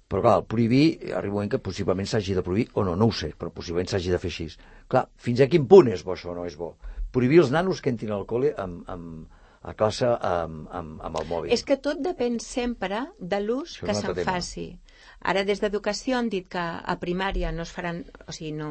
Però clar, el prohibir, arriba un moment que possiblement s'hagi de prohibir, o no, no ho sé, però possiblement s'hagi de fer així. Clar, fins a quin punt és bo això o no és bo? Prohibir els nanos que entrin al col·le amb, amb, a classe amb, amb, amb el mòbil. És que tot depèn sempre de l'ús que se'n faci. Ara des d'Educació han dit que a primària no es faran, o sigui, no,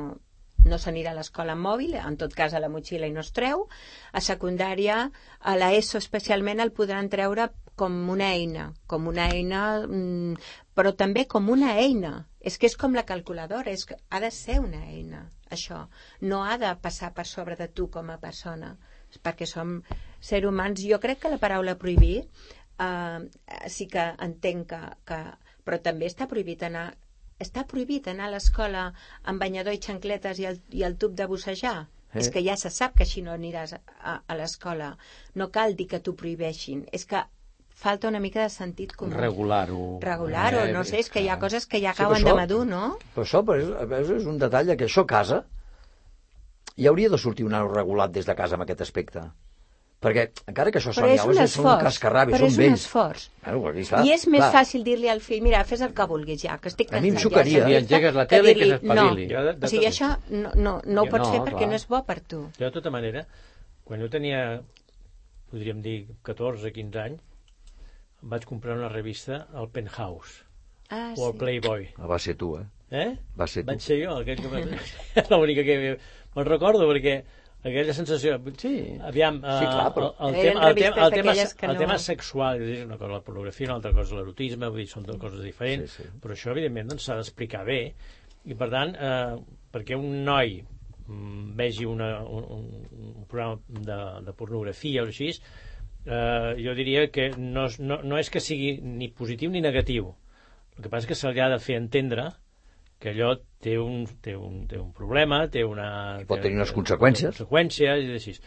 no s'anirà a l'escola amb mòbil, en tot cas a la motxilla i no es treu. A secundària, a l'ESO especialment el podran treure com una eina, com una eina, mm, però també com una eina. És que és com la calculadora, és que ha de ser una eina, això. No ha de passar per sobre de tu com a persona, perquè som ser humans. Jo crec que la paraula prohibir eh, sí que entenc que, que... Però també està prohibit anar està prohibit anar a l'escola amb banyador i xancletes i el, i el tub de bussejar. Eh? És que ja se sap que així no aniràs a, a, a l'escola. No cal dir que t'ho prohibeixin. És que falta una mica de sentit comú. Regular-ho. Regular-ho, Eh, no sé, és que hi ha coses que ja Sí, acaben això- de madur, no? Però això però és, és un detall que això casa hi hauria de sortir un nano regulat des de casa amb aquest aspecte. Perquè, encara que això soni és un és un esforç. cascarrabi, Però és un vells. esforç. Bueno, aquí està. I és més Clar. fàcil dir-li al fill, mira, fes el que vulguis ja, que estic A mi em cansat xocaria. ja, Li engegues la tele i que s'espavili. No, Jo de- de o sigui, tot- això no, no, no ho pots no, fer perquè clar. no és bo per tu. Jo, de tota manera, quan jo tenia, podríem dir, 14 15 anys, em vaig comprar una revista, el Penthouse, Ah, o el sí. Playboy. Ah, Va ser tu, eh? Eh? Va ser tu. Vaig ser jo, aquell que... va- l'única que... Me'n recordo perquè aquella sensació... Sí. Aviam, Sí, clar, però- el, el, tema, el, tema, el, tema, que el no- tema sexual, és una cosa la pornografia, una altra cosa l'erotisme, vull dir, són dues coses diferents, Sí, sí. però això, evidentment, doncs, s'ha d'explicar bé, i per tant, eh, perquè un noi mm, vegi una, un, un, programa de, de pornografia o així, eh, jo diria que no, no, no és que sigui ni positiu ni negatiu. El que passa és que se li ha de fer entendre que allò té un, té un, té un problema, té una... pot té- tenir unes té- conseqüències. té conseqüències i així.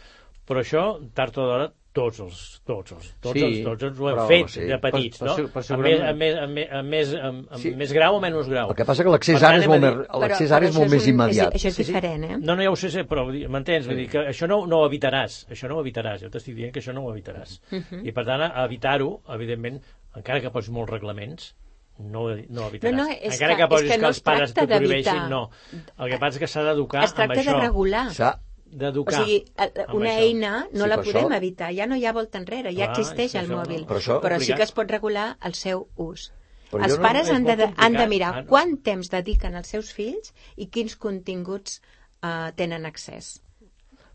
Però això, tard o d'hora, tots els, tots els, tots Sí, els, tots els ho hem però fet sí. de petits, Per- per no? su- per amb, més, segurament. amb, més, amb, més, amb, més, amb, amb Sí. més grau o menys grau. El que passa que l'accés Per ara és molt dir- l'accés Però- ara és però molt més un- immediat. Això és Sí, sí. diferent, eh? No, no, ja ho sé, sé però vull dir, m'entens? Vull dir que això no, no ho evitaràs. Això no ho evitaràs. Jo t'estic dient que això no ho evitaràs. Mhm. I per tant, a evitar-ho, evidentment, encara que posis molts reglaments, no, no evitaràs. No, no, és encara que- que, posis que que, no els es pares tracta t'ho prohibeixin, no. El que passa és que s'ha d'educar Es amb tracta això. de regular. S'ha- O D'educar. sigui, el- amb una això. eina no Sí, la podem això- evitar, ja no hi ha volta enrere, ja Clar, existeix el mòbil, no? Però això- però sí que es pot regular el seu ús. Però Els no- pares és han de, han de mirar Ah, no. quant temps dediquen als seus fills i quins continguts eh, tenen accés.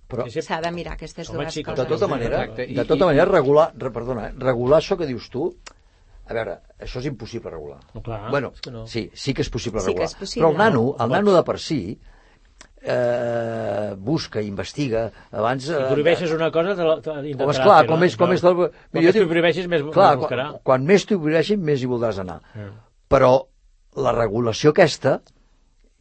Però. S'ha de mirar aquestes Home, dues xico, coses. de tota manera, de tota manera regular, re, perdona, eh, regular això que dius tu, a veure, això és impossible regular. No, clar, bueno, és que no. sí, sí que és possible Sí que regular. és possible. Però el nano, No, el no nano de per si, eh, busca, investiga, abans... Si eh, prohibeixes una cosa, te la, te esclar, fer-la, com és, com és del... Com més t'ho prohibeixis, més, clar, buscarà. quan, quan més t'ho prohibeixin, més hi voldràs anar. Mm. Però la regulació aquesta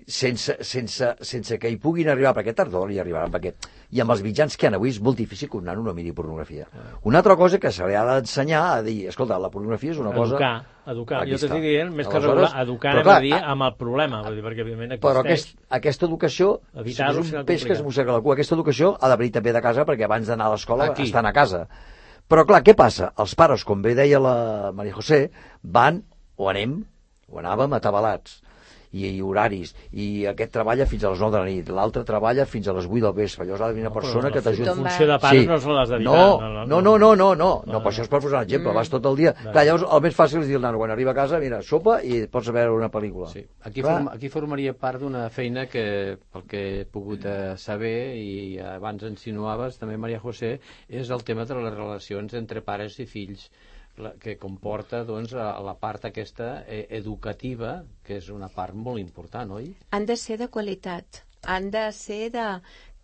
sense, sense, sense que hi puguin arribar, perquè tard o hi arribaran, perquè i amb els mitjans que hi ha avui és molt difícil que un nano no miri pornografia. Una altra cosa que se li ha d'ensenyar a dir, escolta, la pornografia és una cosa... Educar, educar. Aquí jo t'estic dient, més que regular, educar, però clar, a dir, amb el problema, vull dir, perquè evidentment Però existeix. aquest, aquesta educació Evitar-ho és un peix que es mossega la cua. Aquesta educació ha de venir també de casa perquè abans d'anar a l'escola estan a casa. Però clar, què passa? Els pares, com bé deia la Maria José, van o anem o anàvem atabalats i, i horaris, i aquest treballa fins a les 9 de la nit, l'altre treballa fins a les 8 del vespre, llavors ha de venir una persona que t'ajuda. En funció de pares no se l'has d'evitar. No, No, no, no, no, no, no, no, per això és per posar un exemple, Mm. vas tot el dia. Vale. Clar, llavors el més fàcil és dir al nano, quan arriba a casa, mira, sopa i pots veure una pel·lícula. Sí. Aquí, Clar. form, aquí formaria part d'una feina que, pel que he pogut eh, saber, i abans insinuaves també, Maria José, és el tema de les relacions entre pares i fills que comporta doncs, la part aquesta eh, educativa, que és una part molt important, oi? Han de ser de qualitat. Han de ser de...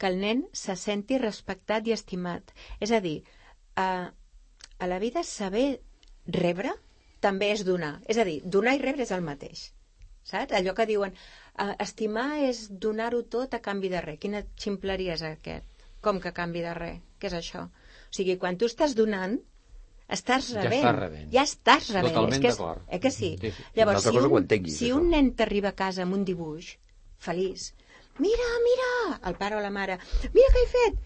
que el nen se senti respectat i estimat. És a dir, a, a la vida saber rebre també és donar. És a dir, donar i rebre és el mateix. Saps? Allò que diuen, estimar és donar-ho tot a canvi de res. Quina ximpleria és aquest? Com que a canvi de res? Què és això? O sigui, quan tu estàs donant, estàs Ja rebent. estàs rebent. Ja estàs rebent. Totalment és que és, d'acord. eh que sí? Sí, sí. Llavors, si un, entenguis, si això. un nen t'arriba a casa amb un dibuix, feliç, mira, mira, el pare o la mare, mira què he fet,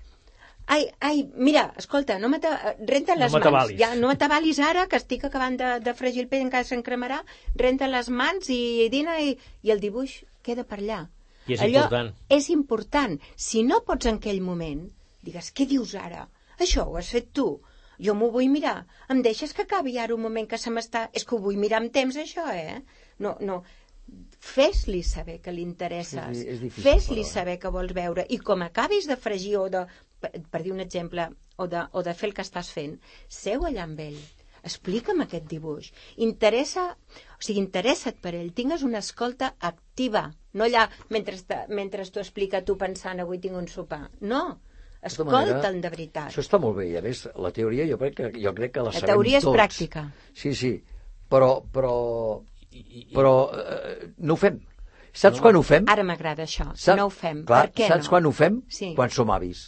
Ai, ai, mira, escolta, no m'ata- renta No les mans. m'atabalis. Ja, no m'atabalis ara, que estic acabant de, de fregir el pell, encara s'encremarà. Renta les mans i dina i, i el dibuix queda per allà. I és Allò important. és important. Si no pots en aquell moment, digues, què dius ara? Això ho has fet tu. Jo m'ho vull mirar. Em deixes que acabi ara un moment que se m'està... És que ho vull mirar amb temps, això, eh? No, no. Fes-li saber que li interesses. Sí, Fes-li però, saber que vols veure. I com acabis de fregir o de, per, per dir un exemple, o de, o de fer el que estàs fent, seu allà amb ell. Explica'm aquest dibuix. Interessa, o sigui, interessa't per ell. Tingues una escolta activa. No allà mentre, mentre t'ho explica tu pensant avui tinc un sopar. No. Tota manera, de veritat. Això està molt bé, i a més, la teoria jo crec que, jo crec que la, La sabem teoria és tots. pràctica. Sí, sí, però, però, però eh, no ho fem. Saps quan ho fem? Ara m'agrada això. Saps, no ho fem. Clar, per què saps no? quan ho fem? Sí. Quan som avis.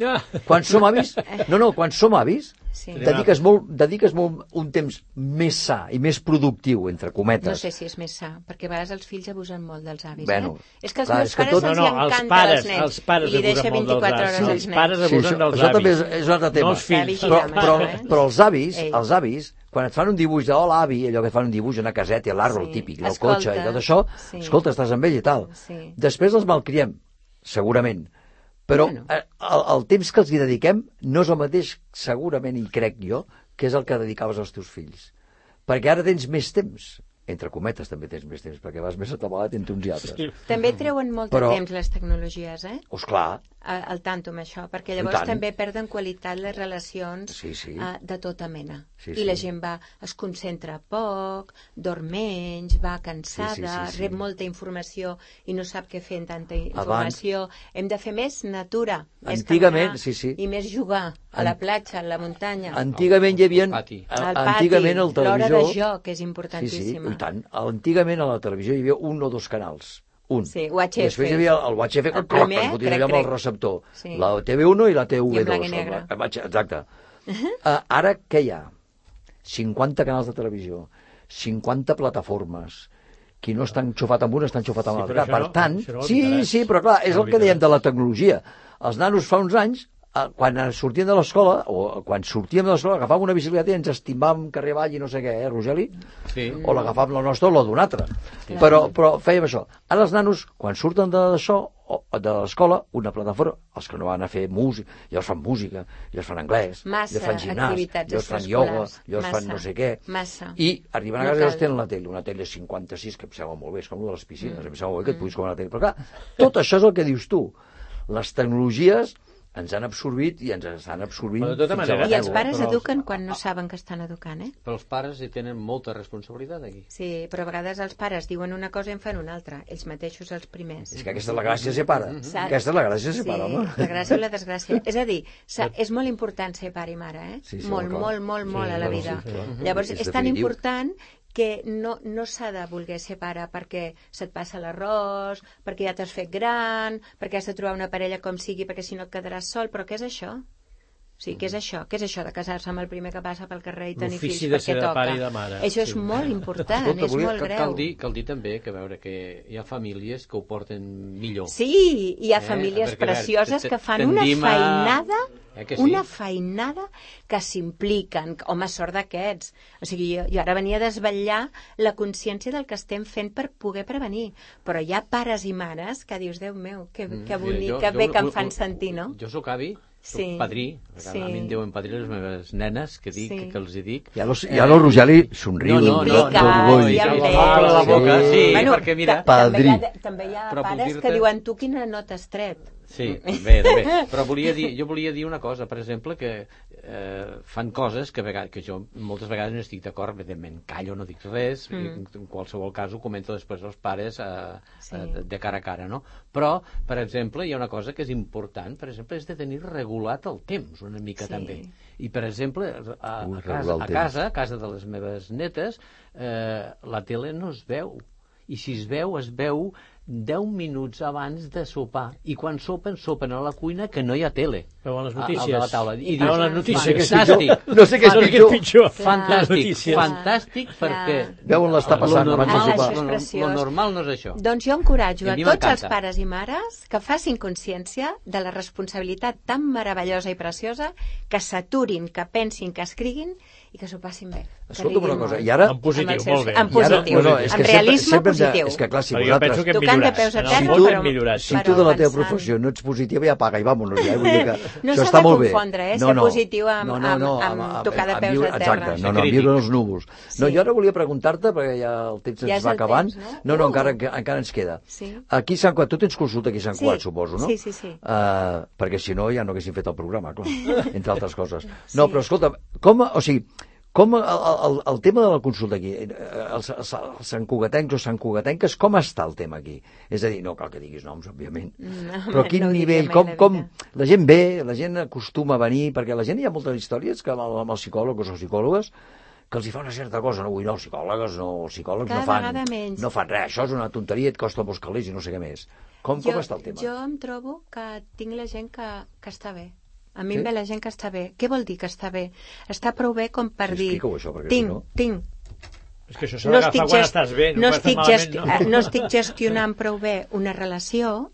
Ja. Quan som avis... No, no, quan som avis, Sí. dediques, molt, dediques molt un temps més sa i més productiu, entre cometes. No sé si és més sa, perquè a vegades els fills abusen molt dels avis, Bueno, eh? És que als clar, meus que pares tot- els No, no, els pares, els nens. els pares I li deixa abusen molt 24 dels hores avis. als Els nens. pares Sí, abusen això, dels això també és, avis. és un altre tema. No els fills. Però, però, eh? però els avis, Ell. els avis, quan et fan un dibuix de hola avi, allò que et fan un dibuix, una caseta, l'arbre, Sí. el típic, Escolta, cotxe i tot això, sí. escolta, estàs amb ell i tal. Sí. Després els malcriem, segurament. Però Bueno. eh, el, el temps que els hi dediquem no és el mateix, segurament, i crec jo, que és el que dedicaves als teus fills. Perquè ara tens més temps, entre cometes també tens més temps, perquè vas més atabalat entre uns i altres. Sí. També treuen molt Però- de temps les tecnologies, eh? Pues clar, Al tanto amb això, perquè llavors tant. també perden qualitat les relacions Sí, sí. eh, de tota mena. Sí, I sí. la gent va, es concentra poc, dorm menys, va cansada, Sí, sí, sí, sí. rep molta informació i no sap què fer amb tanta informació. Hem de fer més natura, més Antigament, caminar sí, sí. i més jugar a la platja, a la muntanya. antigament hi havia... Al pati. pati, Antigament al l'hora televisor... de joc és Sí, sí, importantíssima. i tant. Antigament a la televisió hi havia un o dos canals. Un. Sí, UHF. I després hi havia el UHF, que El primer, que allò amb el receptor. Sí. La TV1 i la I TV2. en blanc i negre. el- Exacte. Uh, ara què hi ha? 50 canals de televisió, 50 plataformes, qui no està enxufat amb una està enxufat amb Sí, l'altra. això per no- tant, sí, sí, però clar, és el que dèiem evitaràs. de la tecnologia. Els nanos fa uns anys, eh, quan sortien de l'escola, o quan sortíem de l'escola, agafàvem una bicicleta i ens estimbàvem carrer avall i no sé què, eh, Rogeli? Sí. o l'agafàvem la nostra o la d'un altre. Però, però fèiem això. Ara els nanos, quan surten de- d'això, o- de l'escola, una plataforma, els que no van a fer música, llavors fan música, llavors fan anglès, Massa llavors fan gimnàs, activitats llavors fan ioga, extraescolars. llavors fan no sé què. Massa. I arriben a No casa i llavors cal. tenen la tele, una tele 56, que em sembla molt bé, és com una de les piscines, em sembla molt bé que et puguis comer la tele. Però clar, tot això és el que dius tu. Les tecnologies ens han absorbit i ens estan absorbint Però de tota fins a la manera- I els medul·la. pares Però els- eduquen quan no saben que estan educant, eh? Però els pares hi tenen molta responsabilitat aquí. Sí, però a vegades els pares diuen una cosa i en fan una altra, ells mateixos els primers. És que aquesta és la gràcia, ser pare. Saps? Aquesta és la gràcia, ser sí, pare, home. la gràcia i la desgràcia. És a dir, és molt important ser pare i mare, eh? Sí, sí, molt, molt, molt, molt Sí, a la vida. sí, sí. Llavors, És és, tan definitiu. important que no, no s'ha de voler ser pare perquè se't passa l'arròs, perquè ja t'has fet gran, perquè has de trobar una parella com sigui, perquè si no et quedaràs sol, però què és això? O sigui, què és això? Què és això de casar-se amb el primer que passa pel carrer i tenir fills de perquè ser de toca? pare i de mare. Això és Sí. molt important, Escolta, és volia- molt cal- greu. Cal dir, cal dir també que veure que hi ha famílies que ho porten millor. Sí, hi ha Eh, famílies perquè, a veure, precioses te- que fan una feinada, Eh que sí? una feinada que s'impliquen. Home, sort d'aquests. O sigui, jo, jo ara venia a desvetllar la consciència del que estem fent per poder prevenir. Però hi ha pares i mares que dius, Déu meu, que, Mm, que mira, bonic, jo- que jo bé un- que em fan sentir, no? Jo sóc avi, soc Sí. padrí, Sí. a mi em diuen padrí les meves nenes, que dic, Sí. que els hi dic. I ara, i ara el Rogeli somriu No, no, no, d'orgull. no, ja fa la boca, sí, Bueno, perquè mira... ta- També hi ha, Padrí. també hi ha Però puc pares que diuen tu quina nota has tret. Sí, bé, bé. Però volia dir, jo volia dir una cosa, per exemple, que eh, fan coses que, a vegades, que jo moltes vegades no estic d'acord, evidentment, callo, no dic res, Mm. i en qualsevol cas ho comento després als pares eh, Sí. eh, de, de cara a cara, no? Però, per exemple, hi ha una cosa que és important, per exemple, és de tenir regulat el temps, una mica Sí. també. I, per exemple, a, a, casa, a casa, a casa de les meves netes, eh, la tele no es veu. I si es veu, es veu 10 minuts abans de sopar. I quan sopen, sopen a la cuina que no hi ha tele. Veuen les A- a- notícies. de la taula. I Veuen dius, les notícies. Fantàstic. No sé què és pitjor. pitjor. Fantàstic, notícies. fantàstic, perquè... Veuen l'estar passant lo abans de normal, sopar. Això és lo- normal no és això. Doncs jo encoratjo a a tots els pares i mares que facin consciència de la responsabilitat tan meravellosa i preciosa que s'aturin, que pensin, que escriguin i que s'ho passin bé. que Escolta'm una cosa, i ara... En positiu, seus- molt bé. En I ara- positiu, no, no, és que realisme sempre, sempre hem de, positiu. és que clar, si Però jo vosaltres... penso que hem Tocant de peus a terra, món però- hem millorat. Si però tu de la teva professió no ets positiva, ja paga i vámonos, ja. Vull dir que No això s'ha està de molt bé. confondre, eh, ser positiu amb- amb- amb tocar de amb peus viure- a terra. Exacte, no, no, amb viure els núvols. No, Sí. jo ara volia preguntar-te, perquè ja el temps Ja ens va acabant. temps, no? no, no Uh. encara, encara ens queda. Sí. Aquí a Sant Cugat, tu tens consulta aquí a Sant Sí. Cugat, suposo, no? Sí, sí, sí. Uh, perquè si no ja no haguéssim fet el programa, clar, entre altres coses. No, però escolta, com, o sigui, com el, el, el tema de la consulta aquí, eh, els, els, els santcugatencs o santcugatenques, com està el tema aquí? És a dir, no cal que diguis noms, òbviament, No, però a quin no nivell, com, la com la gent ve, la gent acostuma a venir, perquè la gent hi ha moltes històries que amb, el- amb els psicòlegs o psicòlogues que els hi fa una certa cosa, no vull no, els psicòlegs no, els psicòlegs Cada no fan, menys. no fan res, això és una tonteria, et costa molts calés i no sé què més. Com, com està el tema? Jo em trobo que tinc la gent que, que està bé. A mi Sí? em ve la gent que està bé. Què vol dir que està bé? Està prou bé com per Sí, dir... explica-ho, això, perquè si tinc, no- tinc, És que això s'ha no d'agafar estic, quan gest... estàs bé, no, no, quan estic gesti... malament, no. no estic gestionant prou bé una relació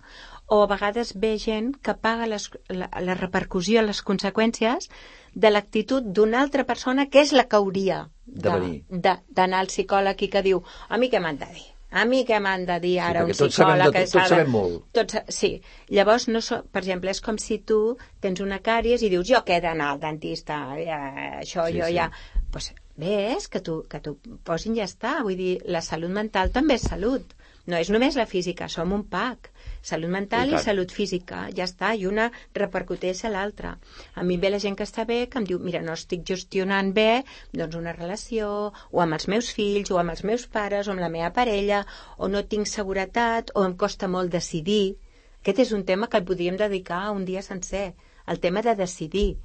o a vegades ve gent que paga les, la, la repercussió, les conseqüències de l'actitud d'una altra persona que és la que hauria De venir. de- d'anar al psicòleg i que diu a mi què m'han de dir? A mi què m'han de dir ara perquè un tots sabem de psicòleg? tot, que tots sabem molt. Tots, sí. Llavors, no so, per exemple, és com si tu tens una càries i dius jo que he d'anar al dentista, ja, això Sí, jo sí. ja... Pues, ves que tu, que tu posin ja està. Vull dir, la salut mental també és salut. No és només la física, som un pack. Salut mental I i, salut física, ja està, i una repercuteix a l'altra. A mi ve la gent que està bé, que em diu, mira, no estic gestionant bé doncs una relació, o amb els meus fills, o amb els meus pares, o amb la meva parella, o no tinc seguretat, o em costa molt decidir. Aquest és un tema que el podríem dedicar un dia sencer, el tema de decidir.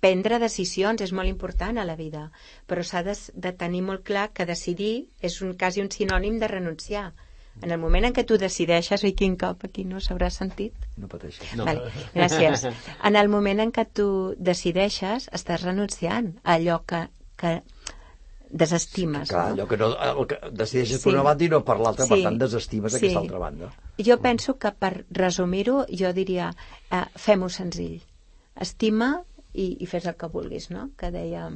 Prendre decisions és molt important a la vida, però s'ha de, de tenir molt clar que decidir és un, quasi un sinònim de renunciar. En el moment en què tu decideixes, oi, quin cop aquí no s'haurà sentit? No pateixis. No. Vale, gràcies. En el moment en què tu decideixes, estàs renunciant a allò que, que desestimes. Clar, no? allò que no, el que decideixes Sí. per una banda i no per l'altra, per Sí. tant desestimes Sí. aquesta altra banda. Jo penso que per resumir-ho, jo diria eh, fem-ho senzill. Estima i, i fes el que vulguis, no? Que deia...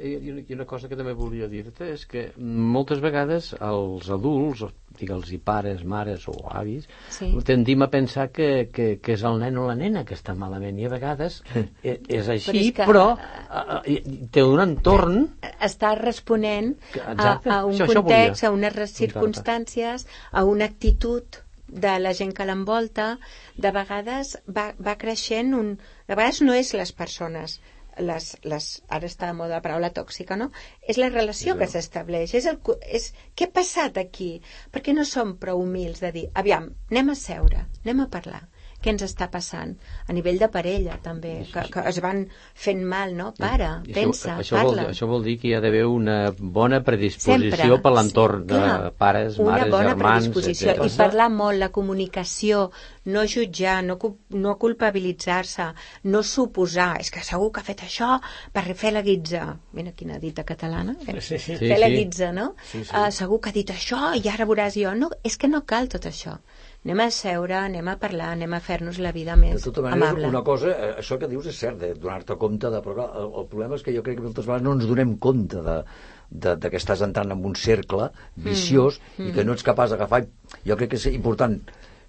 I una, I una cosa que també volia dir-te és que moltes vegades els adults, digue'ls i pares, mares o avis, Sí. tendim a pensar que, que, que és el nen o la nena que està malament i a vegades e- és així, Però és però, que- eh, eh, té un entorn Està responent a, Exacte. a un Això- això context, volia a unes circumstàncies, a una actitud de la gent que l'envolta. De vegades va, va creixent un... De vegades no és les persones, les, les, ara està de moda la paraula tòxica, no? És la relació que s'estableix. És el, és, què ha passat aquí? Perquè no som prou humils de dir, aviam, anem a seure, anem a parlar. Què ens està passant? A nivell de parella, també, que, que es van fent mal, no? Pare, I pensa, això, això vol, parla. això vol dir que hi ha d'haver una bona predisposició Sempre. per l'entorn de Clar, pares, una mares, bona germans, predisposició etc. i parlar molt, la comunicació no jutjar, no, no culpabilitzar-se no suposar, és que segur que ha fet això per fer la guitza mira quina dita catalana eh? Sí, sí. fer la Sí, sí. guitza, no? Sí, sí. Uh, segur que ha dit això i ara veuràs jo no, és que no cal tot això anem a seure, anem a parlar, anem a fer-nos la vida De més tota manera, amable una cosa, eh, això que dius és cert, de donar-te compte de... Però el, el problema és que jo crec que moltes vegades no ens donem compte de, de, de que estàs entrant en un cercle viciós Mm, i que mm. no ets capaç d'agafar... Jo crec que és important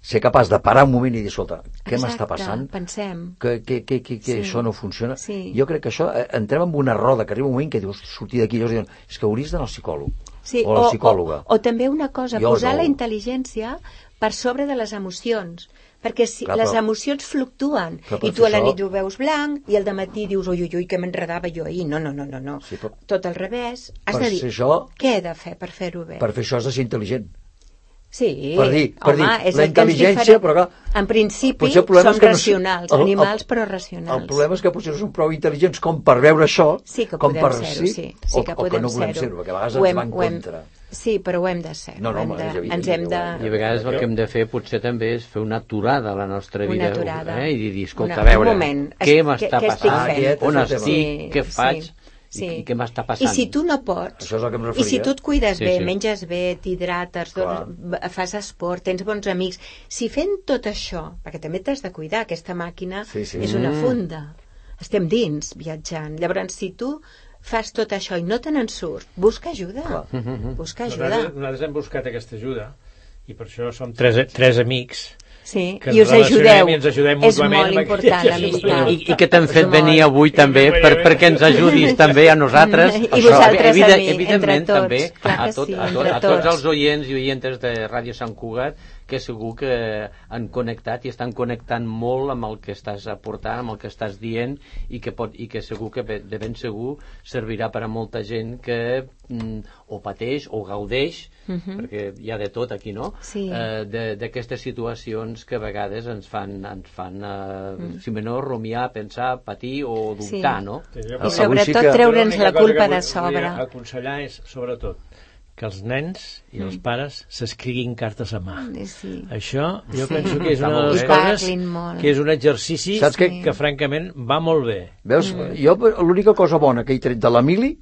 ser capaç de parar un moment i dir, escolta, què m'està passant? pensem que, que, que, que, que Sí. això no funciona. Sí. Jo crec que això, eh, entrem en una roda, que arriba un moment que dius, sortir d'aquí, llavors diuen, és que hauries d'anar al psicòleg, Sí, o psicòloga. O, o també una cosa, Jo posar no. la intel·ligència per sobre de les emocions perquè si Clar, les però- emocions fluctuen per i tu a la nit això- ho veus blanc i al matí dius ui, ui, ui, que m'enredava jo ahir no, no, no, no, no. Sí, però tot al revés has per de dir, això- què he de fer per fer-ho bé? per fer això has de ser intel·ligent. Sí, per dir, per home, dir és la que intel·ligència, però clar, en principi potser el problema som és que no racionals, el- el- animals però racionals El problema és que potser no som prou intel·ligents com per veure això, Sí que com podem per ser-ho, sí. Sí o, que o que no volem ser-ho. perquè a vegades Ho ens hem- va en ho hem- contra. Sí, però ho hem de ser. No, no, hem home, de, evident ens hem que de... hem I a vegades el que hem de fer potser també és fer una aturada a la nostra Una vida aturada. eh? i dir, escolta, Una- a veure, un moment, què es- m'està què- què estic passant, fent? on estic, tema. què faig Sí, sí. i què m'està I passant. si tu no pots, Això és el que em i si tu et cuides Sí, bé, sí. menges bé, t'hidrates, fas esport, tens bons amics, si fent tot això, perquè també t'has de cuidar, aquesta màquina Sí, sí. és una Mm. funda, estem dins viatjant, llavors si tu fas tot això i no te n'en surt, busca ajuda, Clar. busca ajuda. Nosaltres, nosaltres hem buscat aquesta ajuda i per això som tres, tres amics Sí, que i us ajudeu. i ens ajudem És molt important, l'amistat. I, i que t'han fet venir avui també per, perquè ens ajudis també a nosaltres. I vosaltres a mi, entre tots. també Clar a, tot, sí, a, tot, entre a tots tots. els oients i oientes de Ràdio Sant Cugat que segur que han connectat i estan connectant molt amb el que estàs aportant, amb el que estàs dient i que, pot, i que segur que de ben segur servirà per a molta gent que mm, o pateix o gaudeix Mhm. perquè hi ha de tot aquí, no? Sí. Eh, de- d'aquestes situacions que a vegades ens fan, ens fan eh, Mm. si més no, rumiar, pensar, patir o Sí. dubtar, no? Sí, jo- I sobretot sí que- treure'ns la culpa de sobre. Aconsellar és, sobretot, que els nens i els pares s'escriguin cartes a mà. Mm, sí. Això jo Sí. penso que és una de les coses que és un exercici Saps què? que francament va molt bé. Veus, Mm. jo l'única cosa bona que he tret de l'Emili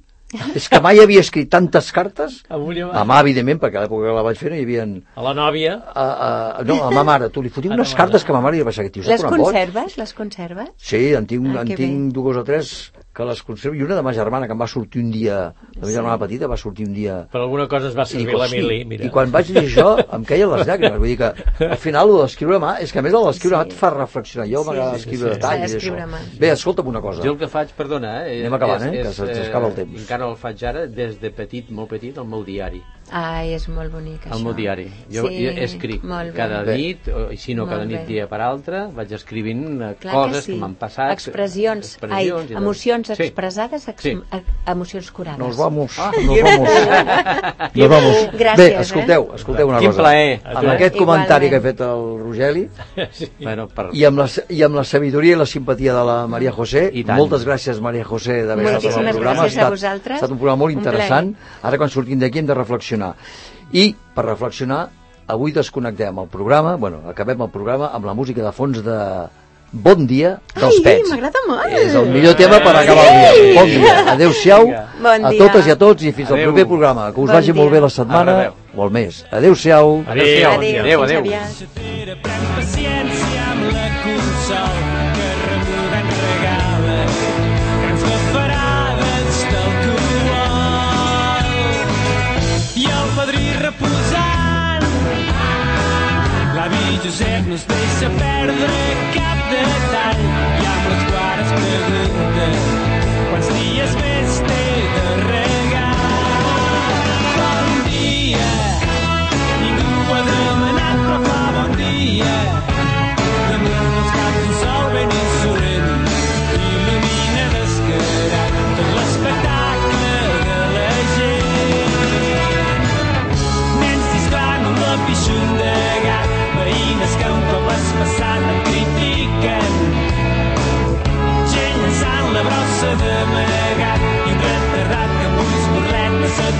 és que mai havia escrit tantes cartes Avui a mà, evidentment, perquè a l'època que la vaig fer no hi havia... A la nòvia A, a, no, a ma mare, tu li fotia A unes cartes que ma mare li va ser que tios, Les conserves? Les conserves? Sí, en tinc, Ah, en que tinc dues o tres que les conservo, i una de ma germana que em va sortir un dia, la meva Sí. germana petita va sortir un dia per alguna cosa es va servir l'Emili, mira. I quan vaig dir això, em queien les llàgrimes. Vull dir que al final el d'escriure mà, és que a més el d'escriure a mà et fa reflexionar. Jo Sí, m'agrada sí, escriure sí. detalls S'ha i això. Bé, escolta'm una cosa. Jo el que faig, perdona, eh, Anem acabant, és, eh, que és, se'ns acaba el temps. Encara el faig ara, des de petit, molt petit, el meu diari. Ai, és molt bonic, això. El meu diari. Jo, sí, jo escric cada Bé. nit, o, i si no cada Molt nit bé. dia per altre, vaig escrivint eh, Clar coses que, sí. m'han passat. Expressions, ai, expressions i tot. emocions Sí. expressades, ex Sí. emocions curades. Nos vamos, Ah, nos vamos. nos vamos. Gràcies, Bé, eh? escolteu, escolteu una Quin cosa. plaer. Amb aquest comentari Igualment. que ha fet el Rogeli Sí. Bueno, per... i amb, la, i amb la sabidoria i la simpatia de la Maria José, I tant. moltes gràcies Maria José d'haver estat en el Moltíssimes programa. gràcies ha estat, a vosaltres. Ha estat un programa molt interessant. Ara quan sortim d'aquí hem de reflexionar. I per reflexionar, avui desconnectem el programa, bueno, acabem el programa amb la música de fons de Bon dia dels Ai, Pets. m'agrada molt. És el millor tema per acabar el dia. Bon dia. Adéu-siau Bon a totes i a tots i fins al Adéu. proper programa. Que us Bon vagi molt dia. bé la setmana Adéu. o el mes. Adéu-siau. Adéu, Adéu, adéu, Adéu, adéu. fins adéu. aviat. Pren paciència trajecte no es deixa perdre cap detall i amb les clares que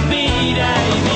Beat I